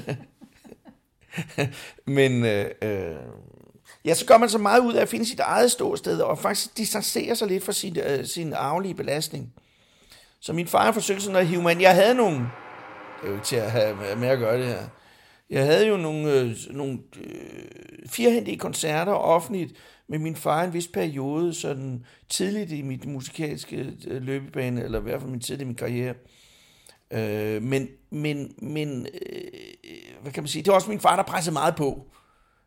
men... Øh, øh, ja, så gør man så meget ud af at finde sit eget ståsted, og faktisk distancerer sig lidt fra sin, øh, sin arvelige belastning. Så min far forsøgte sådan at hive mig Jeg havde nogle... Det er jo ikke til at have med at gøre det her. Jeg havde jo nogle, øh, nogle øh, firehændige koncerter offentligt, med min far en vis periode, sådan tidligt i mit musikalske øh, løbebane, eller i hvert fald min tid i min karriere. Øh, men, men, men øh, hvad kan man sige, det var også min far, der pressede meget på.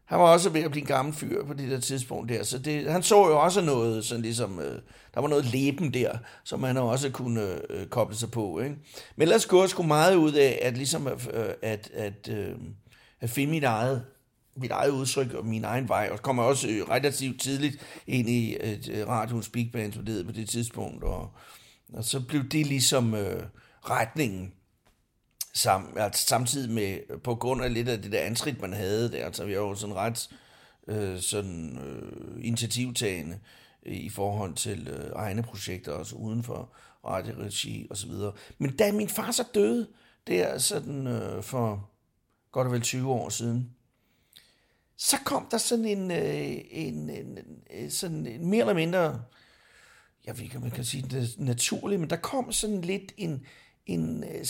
Han var også ved at blive en gammel fyr på det der tidspunkt der, så det, han så jo også noget, sådan ligesom, øh, der var noget leben der, som han også kunne øh, koble sig på. Ikke? Men ellers går jeg sgu meget ud af, at ligesom, øh, at, at, øh, at finde mit eget mit eget udtryk og min egen vej, og kommer også øh, relativt tidligt ind i et øh, radioens big band på det tidspunkt, og, og så blev det ligesom øh, retningen, sam, altså, samtidig med, på grund af lidt af det der antrit, man havde der, så vi var jo sådan ret øh, sådan, øh, initiativtagende i forhold til øh, egne projekter, også uden for radioregi og så videre. Men da min far så døde, der sådan øh, for godt og vel 20 år siden, så kom der sådan en, øh, en, en, en øh, sådan en mere eller mindre, jeg ved ikke, om man kan sige det naturligt, men der kom sådan lidt en, en, øh,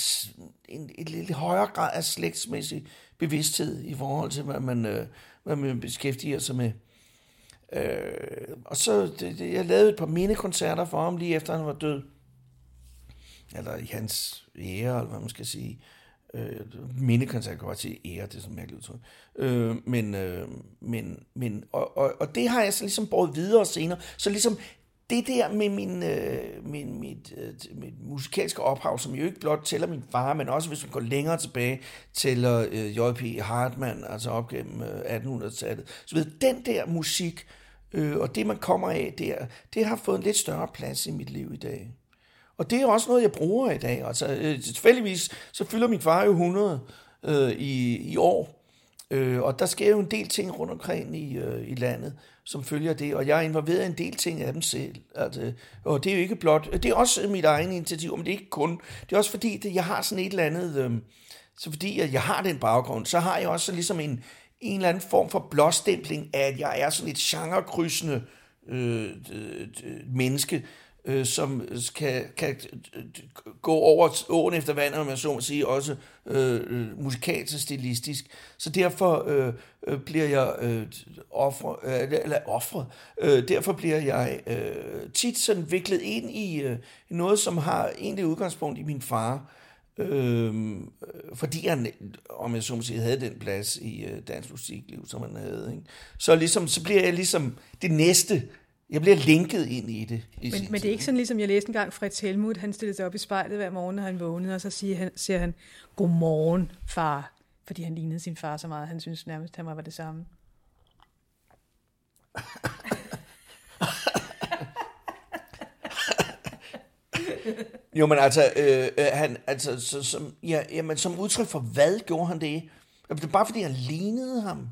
en, en lidt højere grad af slægtsmæssig bevidsthed i forhold til, hvad man, øh, hvad man beskæftiger sig med. Øh, og så, det, det, jeg lavede et par mindekoncerter for ham, lige efter han var død. Eller i hans ære, eller hvad man skal sige. Øh, mindekoncert kan godt sige ære, det er sådan mærkeligt udtryk. Øh, men, øh, men, men, og, og, og det har jeg så ligesom båret videre senere. Så ligesom det der med min, øh, min, mit, øh, mit musikalske ophav, som jo ikke blot tæller min far, men også hvis man går længere tilbage, tæller øh, J.P. Hartmann, altså op gennem øh, 1800-tallet. Så ved den der musik, øh, og det man kommer af der, det har fået en lidt større plads i mit liv i dag. Og det er også noget, jeg bruger i dag. Altså, øh, tilfældigvis, så fylder min far jo 100 øh, i, i år. Øh, og der sker jo en del ting rundt omkring i, øh, i landet, som følger det, og jeg er involveret i en del ting af dem selv. Altså, og det er jo ikke blot, det er også mit egen initiativ, men det er ikke kun, det er også fordi, det, jeg har sådan et eller andet, øh, så fordi at jeg har den baggrund, så har jeg også ligesom en, en eller anden form for blåstempling af, at jeg er sådan et genrekrydsende øh, menneske, øh, som kan, kan øh, gå over åen efter vandet, om jeg så må sige, også øh, øh musikalsk og stilistisk. Så derfor øh, øh, bliver jeg øh, offre, øh, eller offret, øh, derfor bliver jeg øh, tit sådan viklet ind i øh, noget, som har egentlig udgangspunkt i min far, øhm, øh, fordi han, om jeg så må sige, havde den plads i øh, dansk musikliv, som han havde. Ikke? Så, ligesom, så bliver jeg ligesom det næste, jeg bliver linket ind i det. I men, men det er ikke sådan, ligesom jeg læste en gang Fritz Helmut, han stillede sig op i spejlet hver morgen, når han vågnede, og så siger han, siger han godmorgen, far, fordi han lignede sin far så meget, han synes nærmest, han var det samme. jo, men altså, øh, øh, han, altså så, som, ja, jamen, som udtryk for hvad gjorde han det? Det var bare fordi han lignede ham.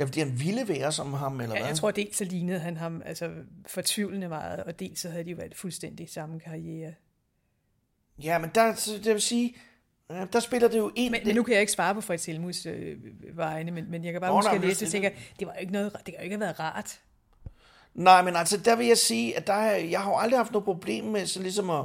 Ja, fordi han ville være som ham, eller ja, hvad? Jeg tror dels så lignede han ham altså fortvivlende meget, og dels så havde de jo været fuldstændig samme karriere. Ja, men der, det vil sige, der spiller det jo ind. Men, men nu kan jeg ikke svare på Fritz Helmuts øh, vegne, men, men jeg kan bare huske at læse, og tænker, det var ikke noget, det kan jo ikke have været rart. Nej, men altså, der vil jeg sige, at der, jeg har jo aldrig haft noget problem med så ligesom at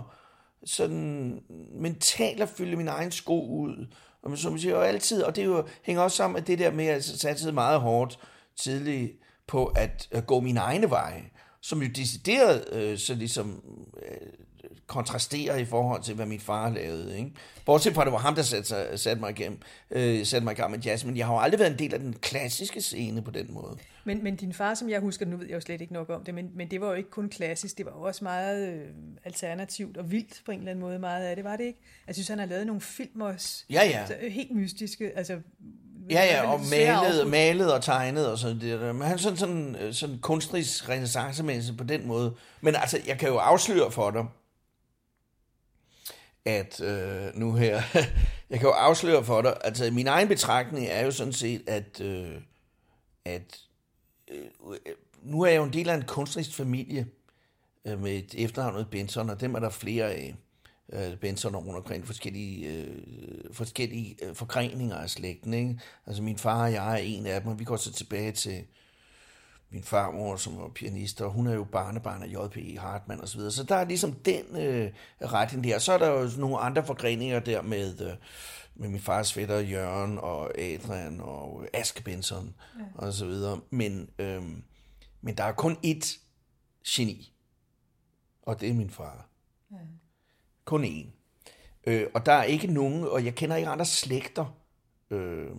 sådan mentalt at fylde min egen sko ud. Og som man siger, og altid, og det jo, hænger også sammen med det der med, altså, at jeg satte meget hårdt tidligt på at, at gå mine egne veje, som jo decideret øh, så ligesom øh, kontrasterer i forhold til, hvad min far lavede. Ikke? Bortset fra, at det var ham, der satte, satte mig igennem, øh, satte mig i gang med jazz, men jeg har jo aldrig været en del af den klassiske scene på den måde. Men, men din far, som jeg husker, nu ved jeg jo slet ikke nok om det, men, men det var jo ikke kun klassisk, det var jo også meget øh, alternativt og vildt på en eller anden måde, meget af det, var det ikke? Jeg synes, han har lavet nogle film også, ja, ja. Så, øh, helt mystiske, altså Ja, ja, og malet, malet og tegnet og sådan det. Men han er sådan, sådan, øh, sådan kunstnerisk renaissancemæssig på den måde. Men altså, jeg kan jo afsløre for dig, at øh, nu her, jeg kan jo afsløre for dig, altså min egen betragtning er jo sådan set, at, øh, at øh, nu er jeg jo en del af en kunstnerisk familie øh, med et efternavnet Benson, og dem er der flere af. Øh, Benson rundt omkring forskellige, øh, forskellige øh, forgreninger af slægten. Ikke? Altså min far og jeg er en af dem, og vi går så tilbage til min farmor, som var pianist, og hun er jo barnebarn af J.P. Hartmann osv. Så, videre. så der er ligesom den øh, retning der. Så er der jo nogle andre forgreninger der med, øh, med min fars fætter Jørgen og Adrian og Aske Benson ja. og så videre. Men, øh, men der er kun ét geni, og det er min far. Ja. Kun én. Øh, og der er ikke nogen, og jeg kender ikke andre slægter, øh,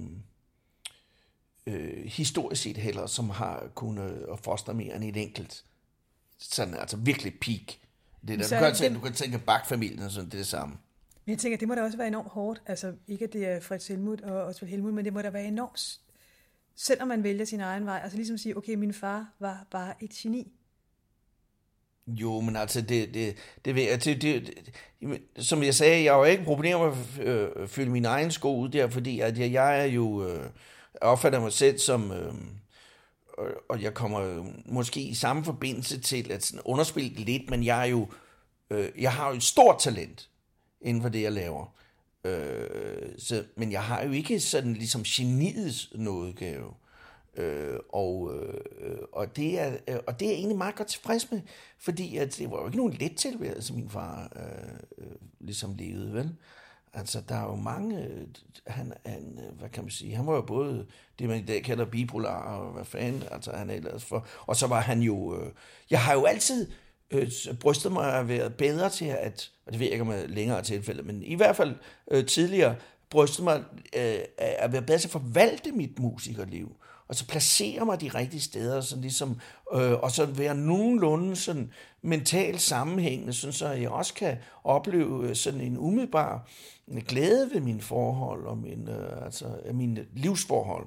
øh, historisk set heller, som har kunnet foster mere end et enkelt. Sådan, altså virkelig peak. Det der. Så, du, kan tænke, du kan tænke Bach-familien og sådan, det er det samme. Men jeg tænker, det må da også være enormt hårdt. Altså ikke at det er Fritz Helmut og Osvald Helmut, men det må da være enormt, selvom man vælger sin egen vej. Altså ligesom at sige, okay, min far var bare et geni. Jo, men altså, det, det, det, det, det, det, det som jeg sagde, jeg har jo ikke problemer med at øh, fylde min egen sko ud der, fordi at jeg, jeg er jo, øh, jeg opfatter mig selv som, øh, og jeg kommer øhm, måske i samme forbindelse til at sådan underspille det lidt, men jeg er jo, øh, jeg har jo et stort talent inden for det, jeg laver. Øh, så, men jeg har jo ikke sådan ligesom geniets nådegave. Øh, og, øh, og, det er, øh, og det er jeg egentlig meget godt tilfreds med, fordi at det var jo ikke nogen let tilværelse, min far øh, øh, ligesom levede, vel? Altså, der er jo mange, øh, han, han, øh, hvad kan man sige, han var jo både det, man i dag kalder bipolar, og hvad fanden, altså han er ellers for, og så var han jo, øh, jeg har jo altid øh, brystet mig at være bedre til at, og det ved jeg ikke om jeg længere tilfælde, men i hvert fald øh, tidligere, brystet mig øh, at være bedre til at forvalte mit musikerliv og så placere mig de rigtige steder, sådan ligesom, øh, og så være nogenlunde sådan mentalt sammenhængende, sådan så jeg også kan opleve øh, sådan en umiddelbar øh, glæde ved mine forhold og min, øh, altså, mine livsforhold.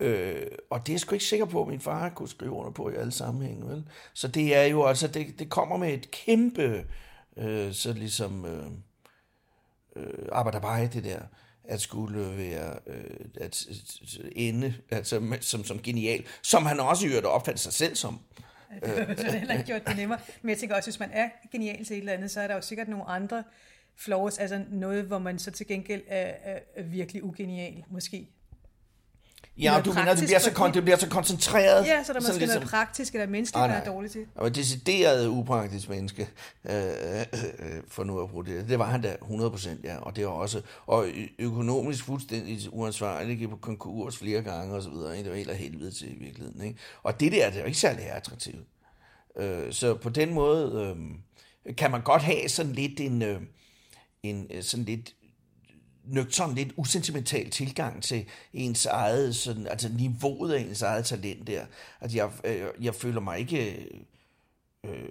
Øh, og det er jeg sgu ikke sikker på, at min far kunne skrive under på i alle sammenhænge. Vel? Så det er jo altså, det, det kommer med et kæmpe, øh, så ligesom, øh, øh, arbejde det der at skulle være øh, at, øh, ende altså, som, som genial, som han også i opfatte sig selv som. Det har heller ikke gjort det nemmere. Men jeg tænker også, hvis man er genial til et eller andet, så er der jo sikkert nogle andre flaws, altså noget, hvor man så til gengæld er, er, er virkelig ugenial, måske. Ja, du mener, det bliver, så, det bliver så koncentreret. Ja, så der måske ligesom, noget praktisk eller menneskeligt, man er dårlig til. Og et decideret upraktisk menneske, øh, øh, øh, for nu at bruge det. Det var han da 100%, ja. Og det var også, og økonomisk fuldstændig uansvarlig, gik på konkurs flere gange og så videre. Ikke? Det var helt af helvede til i virkeligheden. Ikke? Og det der, det er jo ikke særlig attraktivt. Øh, så på den måde øh, kan man godt have sådan lidt en, øh, en sådan lidt nøgtern, lidt usentimental tilgang til ens eget, sådan, altså niveauet af ens eget talent der. Altså jeg, øh, jeg føler mig ikke... Øh,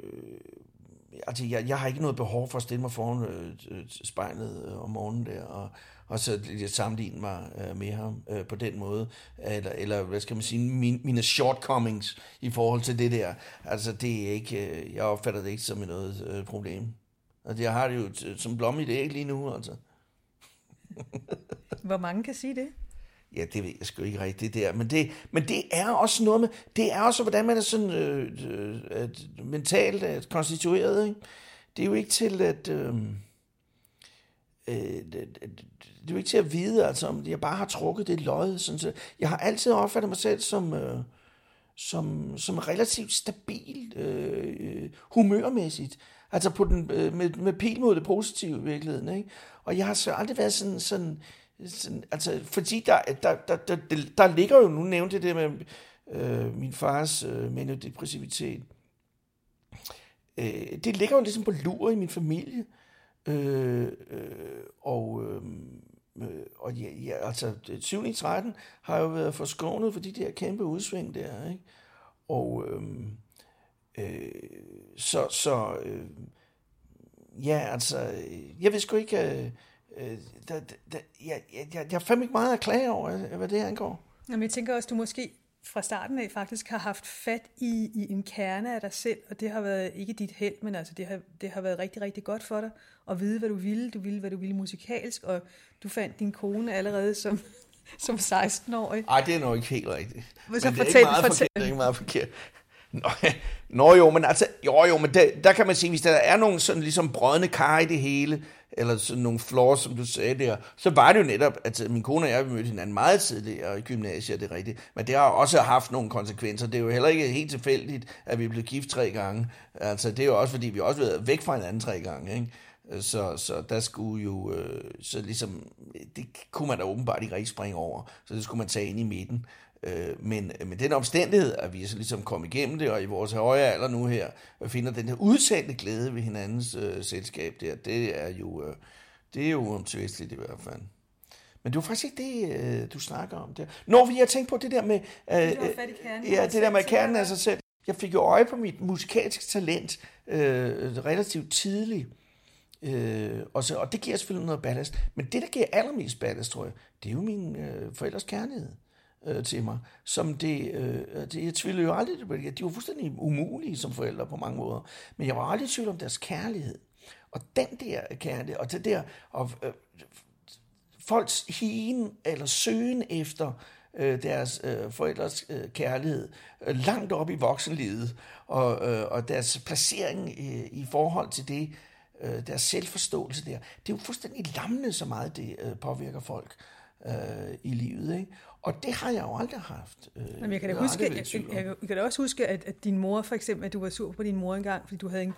altså jeg, jeg har ikke noget behov for at stille mig foran øh, øh spejlet øh, om morgenen der, og, og så sammenligne mig øh, med ham øh, på den måde, eller, eller hvad skal man sige, min, mine shortcomings i forhold til det der. Altså det er ikke, øh, jeg opfatter det ikke som noget øh, problem. Altså jeg har det jo som blomme i det ikke lige nu, altså. Hvor mange kan sige det? Ja, det ved jeg sgu ikke rigtigt det der. Men det, men det er også noget med, det er også, hvordan man er sådan øh, øh, mentalt øh, konstitueret. Ikke? Det er jo ikke til at... Øh, øh, det, det er jo ikke til at vide, altså, om jeg bare har trukket det lod. Sådan, så jeg har altid opfattet mig selv som, øh, som, som relativt stabil øh, øh humørmæssigt. Altså på den, øh, med, med pil mod det positive i virkeligheden. Ikke? Og jeg har så aldrig været sådan, sådan, sådan altså, fordi der, der, der, der, der, der ligger jo, nu nævnte det med øh, min fars øh, maniodepressivitet, øh, det ligger jo ligesom på lur i min familie, øh, øh, og, øh, øh og ja, ja, altså 7 13 har jo været forskånet for de der kæmpe udsving der, ikke? Og øh, øh, så, så øh, ja, altså, jeg ved sgu ikke, øh, øh, der, der, jeg, jeg, jeg har fandme ikke meget at klage over, øh, hvad det angår. Jamen, jeg tænker også, du måske fra starten af faktisk har haft fat i, i en kerne af dig selv, og det har været ikke dit held, men altså det har, det har været rigtig, rigtig godt for dig at vide, hvad du ville. Du ville, hvad du ville musikalsk, og du fandt din kone allerede som, som 16-årig. Nej, det er nok ikke helt rigtigt. Men, så men det, er ikke meget fortæl. Forkert, det er ikke meget forkert. Nå, nå jo, men altså, jo jo, men der, der kan man sige, hvis der er nogle sådan ligesom brødne kar i det hele, eller sådan nogle flaws, som du sagde der, så var det jo netop, at min kone og jeg, vi mødte hinanden meget tidligere i gymnasiet, det er rigtigt. Men det har også haft nogle konsekvenser. Det er jo heller ikke helt tilfældigt, at vi blev gift tre gange. Altså, det er jo også, fordi vi også har været væk fra hinanden tre gange, ikke? Så, så der skulle jo, øh, så ligesom, det kunne man da åbenbart ikke rigtig springe over, så det skulle man tage ind i midten. Øh, men med den omstændighed, at vi så ligesom kom igennem det, og i vores høje alder nu her, finder den her udtalte glæde ved hinandens øh, selskab der, det er jo, øh, det er jo uomtvisteligt i hvert fald. Men det var faktisk ikke det, øh, du snakker om der. Når vi har tænkt på det der med... Øh, det ja, det der med kernen af sig selv. Jeg fik jo øje på mit musikalske talent øh, relativt tidligt. Øh, og, så, og det giver selvfølgelig noget ballast. Men det, der giver allermest ballast, tror jeg, det er jo min øh, forældres kærlighed øh, til mig, som det, øh, det, jeg tvivlede jo aldrig det. De var fuldstændig umulige som forældre på mange måder, men jeg var aldrig i tvivl om deres kærlighed. Og den der kærlighed, og det der, og øh, folks hien eller søgen efter øh, deres øh, forældres øh, kærlighed øh, langt op i voksenlivet, og, øh, og deres placering i, i forhold til det, øh, deres selvforståelse der. Det er jo fuldstændig lammende, så meget det øh, påvirker folk øh, i livet. Ikke? Og det har jeg jo aldrig haft. Øh, Jamen, jeg kan da huske, jeg, jeg, jeg, jeg kan da også huske, at, at din mor for eksempel, at du var sur på din mor engang, fordi du havde en,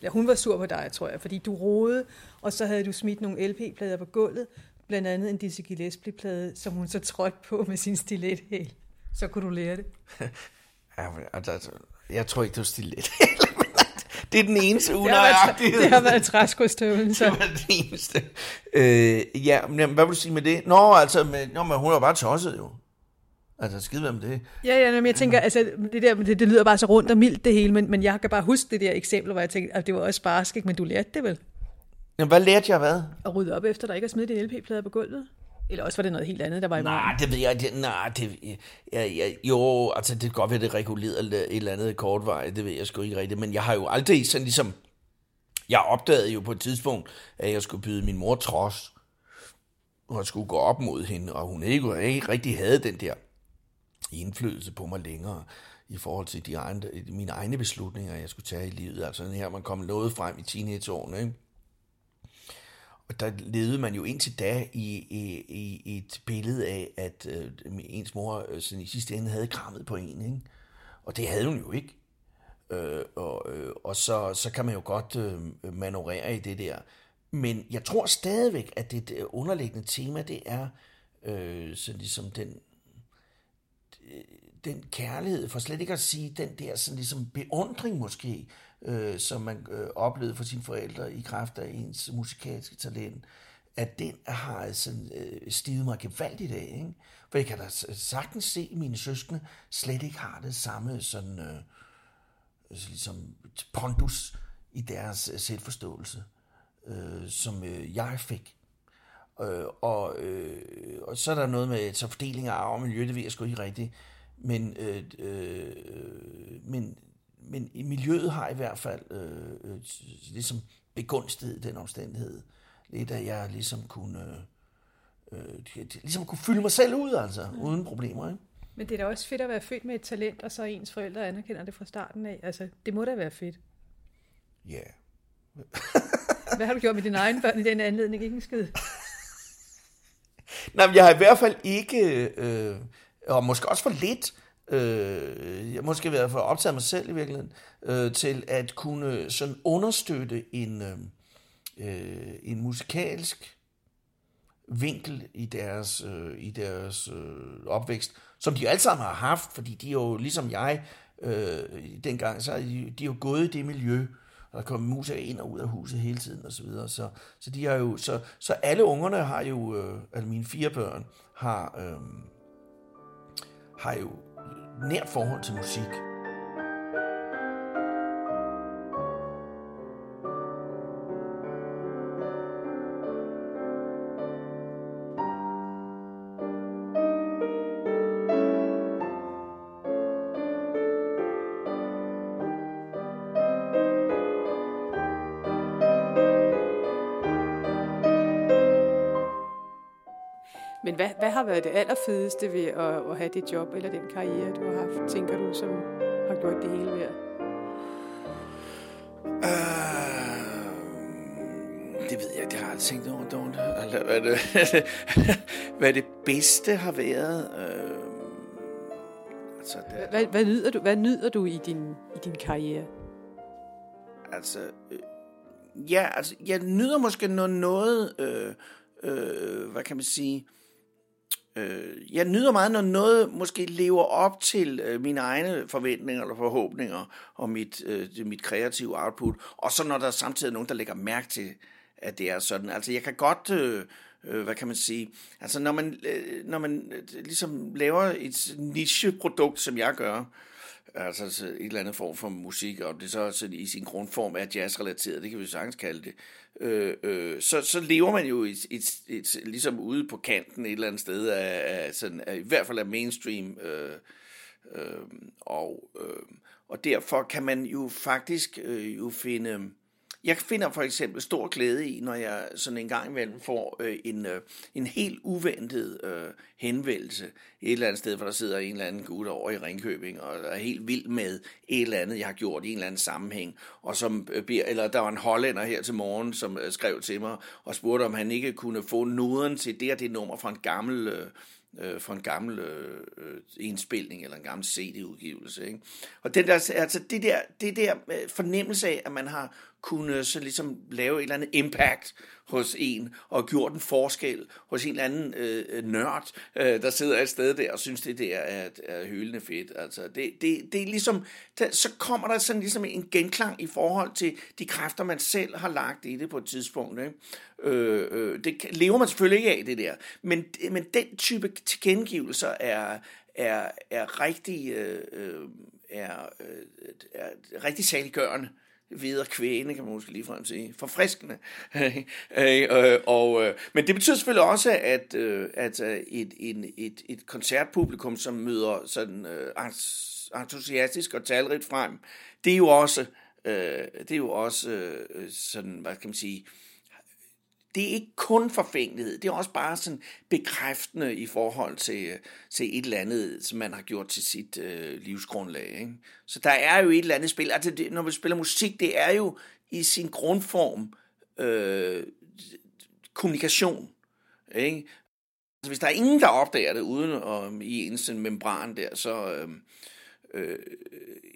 eller hun var sur på dig, tror jeg, fordi du roede, og så havde du smidt nogle LP-plader på gulvet, blandt andet en Dizzy Gillespie-plade, som hun så trådte på med sin stilethæl. Så kunne du lære det. ja, altså, jeg tror ikke, det var stilet. Det er den eneste unøjagtighed. Det har været træskostøvlen, så. Det var det eneste. Øh, ja, men hvad vil du sige med det? Nå, altså, med, nå, men hun er bare tosset jo. Altså, skide med det. Ja, ja, men jeg tænker, altså, det, der, det, det lyder bare så rundt og mildt det hele, men, men jeg kan bare huske det der eksempel, hvor jeg tænkte, at det var også bare skik, men du lærte det vel? Jamen, hvad lærte jeg hvad? At rydde op efter, der ikke er smidt de LP-plader på gulvet. Eller også var det noget helt andet, der var i vejen? Nej, det ved jeg det, Nej, det, ja, ja, jo, altså det kan godt være, det reguleret et eller andet kortvej, det ved jeg sgu ikke rigtigt, men jeg har jo aldrig sådan ligesom, jeg opdagede jo på et tidspunkt, at jeg skulle byde min mor trods, og jeg skulle gå op mod hende, og hun ikke, ikke rigtig havde den der indflydelse på mig længere i forhold til de egne, mine egne beslutninger, jeg skulle tage i livet. Altså her man kom noget frem i teenageårene, ikke? Og der levede man jo indtil da i, i, i et billede af, at øh, ens mor øh, sådan i sidste ende havde krammet på en. Ikke? Og det havde hun jo ikke. Øh, og øh, og så, så kan man jo godt øh, manøvrere i det der. Men jeg tror stadigvæk, at det, det underliggende tema, det er øh, sådan ligesom den, øh, den kærlighed, for slet ikke at sige den der sådan ligesom beundring måske, øh, som man øh, oplevede for sine forældre i kraft af ens musikalske talent, at den har altså øh, stiget mig gevaldigt af. Ikke? For jeg kan da sagtens se, at mine søskende slet ikke har det samme sådan, øh, ligesom pondus i deres øh, selvforståelse, øh, som øh, jeg fik. Øh, og, øh, og så er der noget med så fordeling af arv og miljø, det ved jeg sgu ikke rigtigt. Men, øh, øh, men men i miljøet har i hvert fald øh, øh, ligesom begunstiget den omstændighed. Lidt at jeg ligesom kunne, øh, øh, ligesom kunne fylde mig selv ud, altså, mm. uden problemer. Ikke? Men det er da også fedt at være født med et talent, og så ens forældre anerkender det fra starten af. Altså, det må da være fedt. Ja. Yeah. Hvad har du gjort med dine egne børn i den anledning? Ikke en skid. Nej, men jeg har i hvert fald ikke, øh, og måske også for lidt, øh, jeg måske været for optaget mig selv i virkeligheden, øh, til at kunne sådan understøtte en, øh, øh, en musikalsk vinkel i deres, øh, i deres øh, opvækst, som de jo alle sammen har haft, fordi de jo, ligesom jeg, øh, dengang, så er de, de er jo gået i det miljø, og der kommer musikere ind og ud af huset hele tiden og så videre. Så, så, de har jo, så, så alle ungerne har jo, øh, altså mine fire børn, har, øh, har jo nært forhold til musik. Har været det allerfedeste ved at, at have det job, eller den karriere, du har haft, tænker du, som har gjort det hele værd? Uh, det ved jeg, det har jeg aldrig tænkt over, Dawn. Altså, hvad, det, hvad det bedste har været... Uh, altså, det, hvad, hvad, nyder du, hvad nyder du i din, i din karriere? Altså, øh, ja, altså, jeg nyder måske noget, noget øh, øh, hvad kan man sige, Øh, øh, jeg nyder meget, når noget måske lever op til øh, mine egne forventninger eller forhåbninger og mit, øh, mit kreative output, og så når der samtidig er nogen, der lægger mærke til, at det er sådan. Altså jeg kan godt, øh, øh, hvad kan man sige, altså når man, øh, når man øh, ligesom laver et nicheprodukt, som jeg gør, altså et eller andet form for musik, og det så altså i sin grundform er jazzrelateret, det kan vi sagtens kalde det, øh, øh, så, så lever man jo et, et, et, ligesom ude på kanten et eller andet sted af, af, sådan, af i hvert fald af mainstream, øh, øh, og, øh, og derfor kan man jo faktisk øh, jo finde jeg finder for eksempel stor glæde i, når jeg sådan en gang imellem får øh, en, øh, en helt uventet øh, henvendelse et eller andet sted, hvor der sidder en eller anden gut over i Ringkøbing, og er helt vild med et eller andet, jeg har gjort i en eller anden sammenhæng, og som øh, beder, eller der var en hollænder her til morgen, som øh, skrev til mig, og spurgte, om han ikke kunne få noden til det og det nummer fra en gammel... Øh, øh, for en gammel øh, øh indspilning eller en gammel CD-udgivelse. Ikke? Og den der, altså det der, det der øh, fornemmelse af, at man har kunne så ligesom lave et eller andet impact hos en, og gjort en forskel hos en eller anden øh, nørd, øh, der sidder et sted der og synes, det der er, er hylende fedt. Altså, det, det, det er ligesom, der, så kommer der sådan ligesom en genklang i forhold til de kræfter, man selv har lagt i det på et tidspunkt. Ikke? Øh, øh, det lever man selvfølgelig ikke af, det der. Men, men den type tilkendegivelser er, er, er rigtig, øh, øh er, øh, er rigtig saliggørende videre kvæne, kan man måske lige frem sige, forfriskende. Øh, øh, og, øh, men det betyder selvfølgelig også, at, at et, et, et, et koncertpublikum, som møder sådan entusiastisk og talrigt frem, det er jo også, det er jo også sådan, hvad kan man sige, det er ikke kun forfængelighed, det er også bare sådan bekræftende i forhold til, øh, til et eller andet, som man har gjort til sit øh, livsgrundlag. Ikke? Så der er jo et eller andet spil. Altså det, når man spiller musik, det er jo i sin grundform øh, kommunikation. Ikke? Altså, hvis der er ingen, der opdager det uden om, i en sådan membran der, så, øh, øh,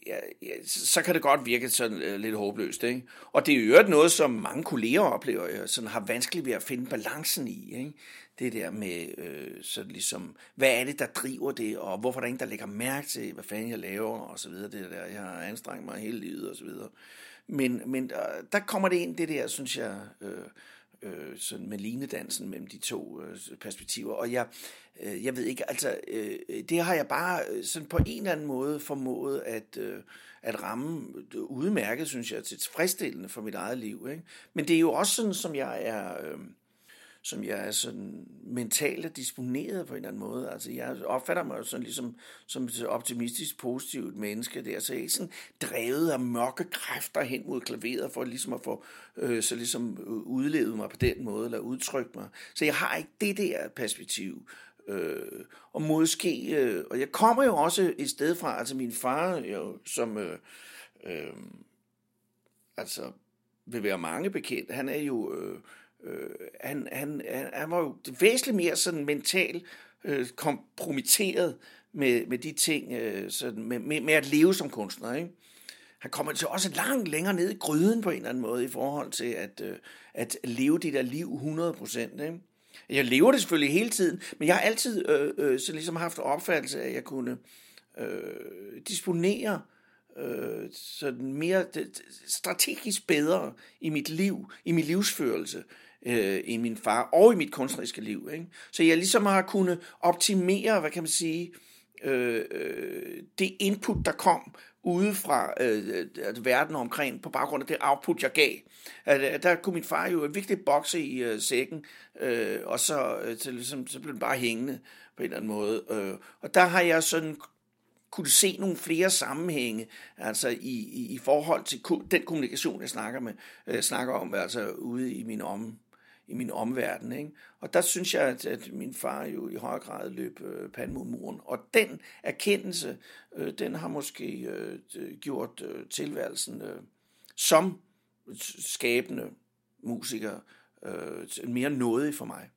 ja, ja, så kan det godt virke sådan øh, lidt håbløst. Ikke? Og det er jo noget, som mange kolleger oplever, ja, sådan har vanskeligt ved at finde balancen i. Ikke? Det der med, øh, sådan ligesom, hvad er det, der driver det, og hvorfor er der ingen, der lægger mærke til, hvad fanden jeg laver, og så videre. Det der, jeg har anstrengt mig hele livet, og så videre. Men, men der, der kommer det ind, det der, synes jeg, øh, øh, sådan med linedansen mellem de to øh, perspektiver. Og jeg, øh, jeg ved ikke, altså, øh, det har jeg bare øh, sådan på en eller anden måde formået at, øh, at ramme øh, udmærket, synes jeg, til tilfredsstillende for mit eget liv. Ikke? Men det er jo også sådan, som jeg er... Øh, som jeg er sådan mentalt disponeret på en eller anden måde. Altså jeg opfatter mig sådan ligesom som et optimistisk, positivt menneske der, så jeg er ikke sådan drevet af mørke kræfter hen mod klaveret for ligesom at få øh, så ligesom øh, udlevet mig på den måde, eller udtrykt mig. Så jeg har ikke det der perspektiv. Øh, og måske, øh, og jeg kommer jo også et sted fra, altså min far, jo, som øh, øh, altså vil være mange bekendt, han er jo øh, øh, han, han, han, han var jo væsentligt mere sådan mentalt øh, kompromitteret med, med de ting, øh, sådan, med, med, med at leve som kunstner. Ikke? Han kommer til også langt længere ned i gryden på en eller anden måde i forhold til at, øh, at leve det der liv 100 procent. Jeg lever det selvfølgelig hele tiden, men jeg har altid øh, øh, så ligesom haft opfattelse af, at jeg kunne øh, disponere øh, sådan mere strategisk bedre i mit liv, i min livsførelse, øh, Øh, i min far og i mit kunstneriske liv. Ikke? Så jeg ligesom har kunnet optimere, hvad kan man sige, øh, øh det input, der kom udefra øh, øh, verden omkring, på baggrund af det output, jeg gav. At, der kunne min far jo virkelig bokse i øh, sækken, øh, og så, øh, til, ligesom, så blev den bare hængende på en eller anden måde. Øh, og der har jeg sådan kunne se nogle flere sammenhænge, altså i, i, i forhold til den kommunikation, jeg snakker, med, øh, snakker om, altså ude i min om, i min omverden. Ikke? Og der synes jeg, at, at min far jo i høj grad løb øh, pand mod muren. Og den erkendelse, øh, den har måske øh, gjort øh, tilværelsen øh, som skabende musiker øh, mere nådig for mig.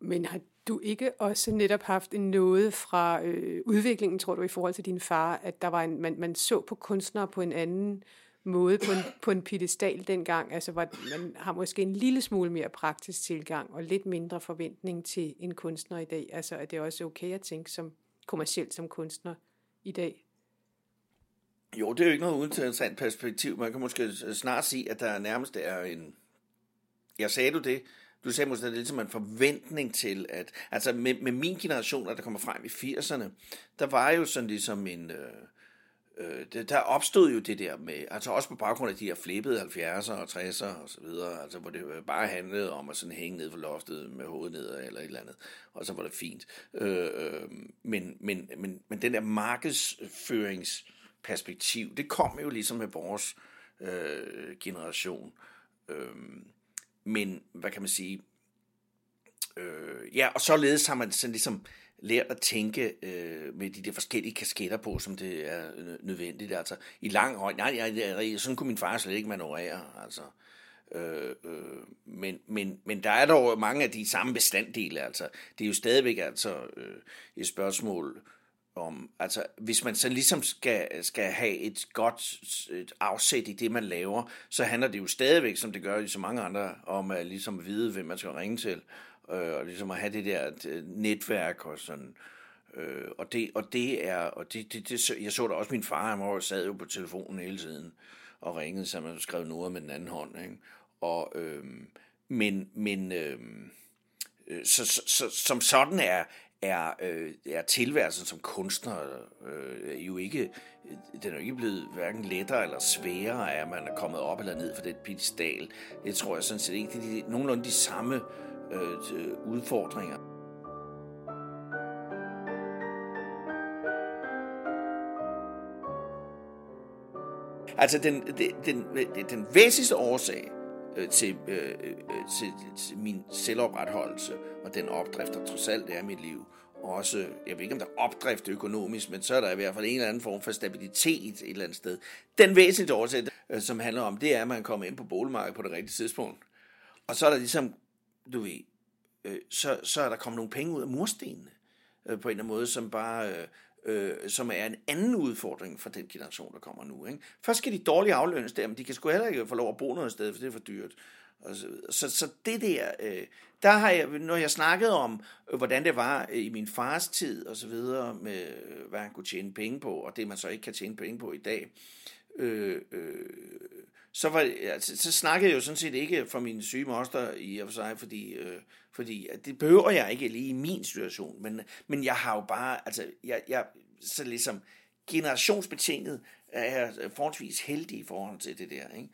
Men har du ikke også netop haft en noget fra øh, udviklingen, tror du, i forhold til din far, at der var en, man, man så på kunstnere på en anden måde på en, på en pedestal dengang, altså hvor man har måske en lille smule mere praktisk tilgang og lidt mindre forventning til en kunstner i dag. Altså er det også okay at tænke som kommercielt som kunstner i dag? Jo, det er jo ikke noget interessant perspektiv. Man kan måske snart sige, at der nærmest er en... Jeg sagde du det? Du sagde måske, at det er ligesom en forventning til, at... Altså med, med min generation, der kommer frem i 80'erne, der var jo sådan ligesom en... Øh, øh, det, der opstod jo det der med, altså også på baggrund af de her flippede 70'er og 60'er og så videre, altså hvor det bare handlede om at sådan hænge ned for loftet med hovedet ned eller et eller andet, og så var det fint. Øh, øh, men, men, men, men den der markedsføringsperspektiv, det kom jo ligesom med vores øh, generation. Øh, men, hvad kan man sige, øh, ja, og således har man sådan ligesom lært at tænke øh, med de der forskellige kasketter på, som det er øh, nødvendigt. Altså, i lang høj, nej, jeg, jeg, sådan kunne min far slet ikke manøvrere, altså. Øh, øh, men, men, men der er dog mange af de samme bestanddele, altså. Det er jo stadigvæk altså øh, et spørgsmål om, altså hvis man så ligesom skal, skal have et godt et afsæt i det, man laver, så handler det jo stadigvæk, som det gør i så mange andre, om at ligesom vide, hvem man skal ringe til, øh, og ligesom at have det der øh, netværk og sådan. Øh, og det, og det er, og det, det, det, jeg så da også min far, han var, sad jo på telefonen hele tiden og ringede, så man skrev noget med den anden hånd, ikke? Og, øh, men, men øhm, øh, så, så, så, som sådan er, er, øh, er tilværelsen som kunstner øh, jo ikke, øh, den er jo ikke blevet hverken lettere eller sværere at man er kommet op eller ned for det pedestal. Det tror jeg sådan set ikke. Det er nogenlunde de samme øh, Øh, udfordringer. Altså den, den, den, den væsentligste årsag øh, til, øh, øh, til, til min selvopretholdelse og den opdrift, der trods alt er mit liv, også, jeg ved ikke om der er opdrift økonomisk, men så er der i hvert fald en eller anden form for stabilitet et eller andet sted. Den væsentlige årsag, øh, som handler om, det er, at man kommer ind på boligmarkedet på det rigtige tidspunkt. Og så er der ligesom, du ved, øh, så, så er der kommet nogle penge ud af murstenene, øh, på en eller anden måde, som bare, øh, øh, som er en anden udfordring for den generation, der kommer nu. Ikke? Først skal de dårligt aflønnes der, men de kan sgu heller ikke få lov at bo noget sted, for det er for dyrt. Og så, så, så det der, øh, der har jeg, når jeg snakkede om, øh, hvordan det var øh, i min fars tid og så videre, med hvad han kunne tjene penge på, og det man så ikke kan tjene penge på i dag, øh, øh, så, var, altså, så snakkede jeg jo sådan set ikke for min syge moster i og for sig, fordi, øh, fordi det behøver jeg ikke lige i min situation, men, men jeg har jo bare, altså, jeg, jeg så ligesom generationsbetinget er jeg forholdsvis heldig i forhold til det der. Ikke?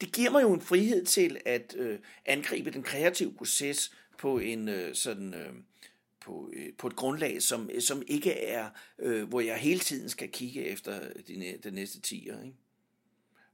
Det giver mig jo en frihed til at øh, angribe den kreative proces på en øh, sådan... Øh, på, øh, på et grundlag, som, som ikke er, øh, hvor jeg hele tiden skal kigge efter de, de næste år Ikke?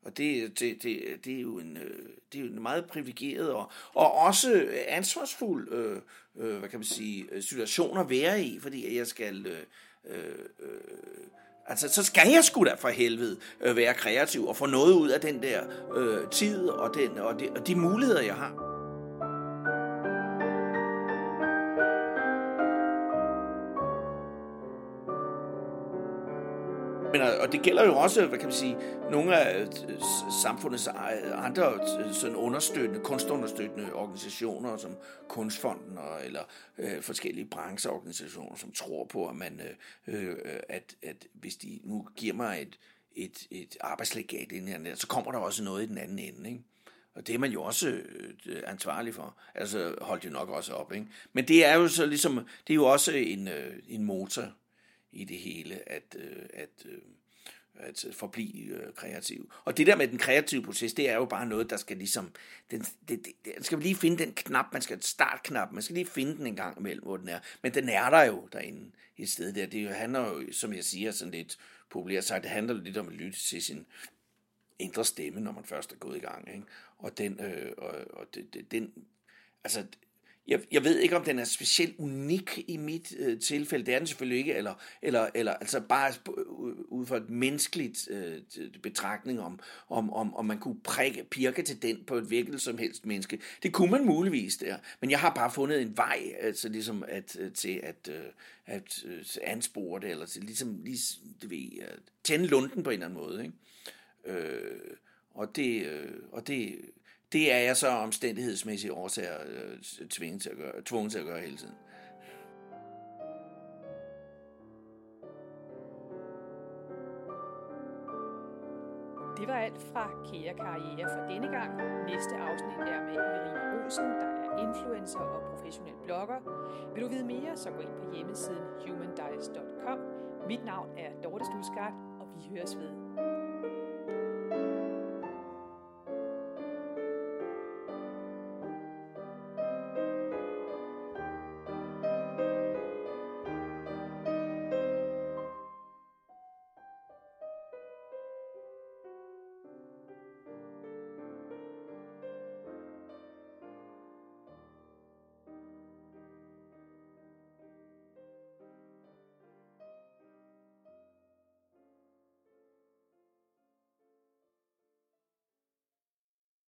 Og det, det, det, det, er jo en, øh, det er jo en meget privilegeret og, og også ansvarsfuld øh, øh, hvad kan man sige, øh, situation at være i, fordi jeg skal... Øh, øh, øh, Altså, så skal jeg sgu da for helvede øh, være kreativ og få noget ud af den der øh, tid og, den, og, de, og de muligheder, jeg har. Og det gælder jo også, hvad kan man sige, nogle af øh, samfundets øh, andre øh, sådan understøttende, kunstunderstøttende organisationer, som Kunstfonden og, eller øh, forskellige brancheorganisationer, som tror på, at man, øh, at, at hvis de nu giver mig et, et, et arbejdslegat ind her, så kommer der også noget i den anden ende, ikke? Og det er man jo også ansvarlig for. Altså holdt jo nok også op, ikke? Men det er jo så ligesom, det er jo også en, en motor i det hele, at, at, at forblive øh, kreativ. Og det der med den kreative proces, det er jo bare noget, der skal ligesom, den, det, det, det skal lige finde den knap, man skal startknap, man skal lige finde den en gang imellem, hvor den er. Men den er der jo derinde et sted der. Det handler jo, som jeg siger, sådan lidt populært sagt, det handler lidt om at lytte til sin indre stemme, når man først er gået i gang. Ikke? Og den, øh, og, og det, det, den, altså jeg, jeg ved ikke, om den er specielt unik i mit øh, tilfælde. Det er den selvfølgelig ikke, eller, eller, eller altså bare øh, ud fra et menneskeligt øh, betragtning om, om, om, om man kunne prikke, pirke til den på et hvilket som helst menneske. Det kunne man muligvis der, men jeg har bare fundet en vej altså ligesom at, øh, til at, øh, at øh, anspore det, eller til ligesom lige, det ved, at tænde lunden på en eller anden måde. Ikke? Øh, og det, øh, og det det er jeg så omstændighedsmæssige årsager øh, tvunget, til at gøre, tvunget til at gøre hele tiden. Det var alt fra Kære Karriere for denne gang. Næste afsnit er med Irina Olsen, der er influencer og professionel blogger. Vil du vide mere, så gå ind på hjemmesiden humandice.com. Mit navn er Dorte Stusgaard, og vi høres ved.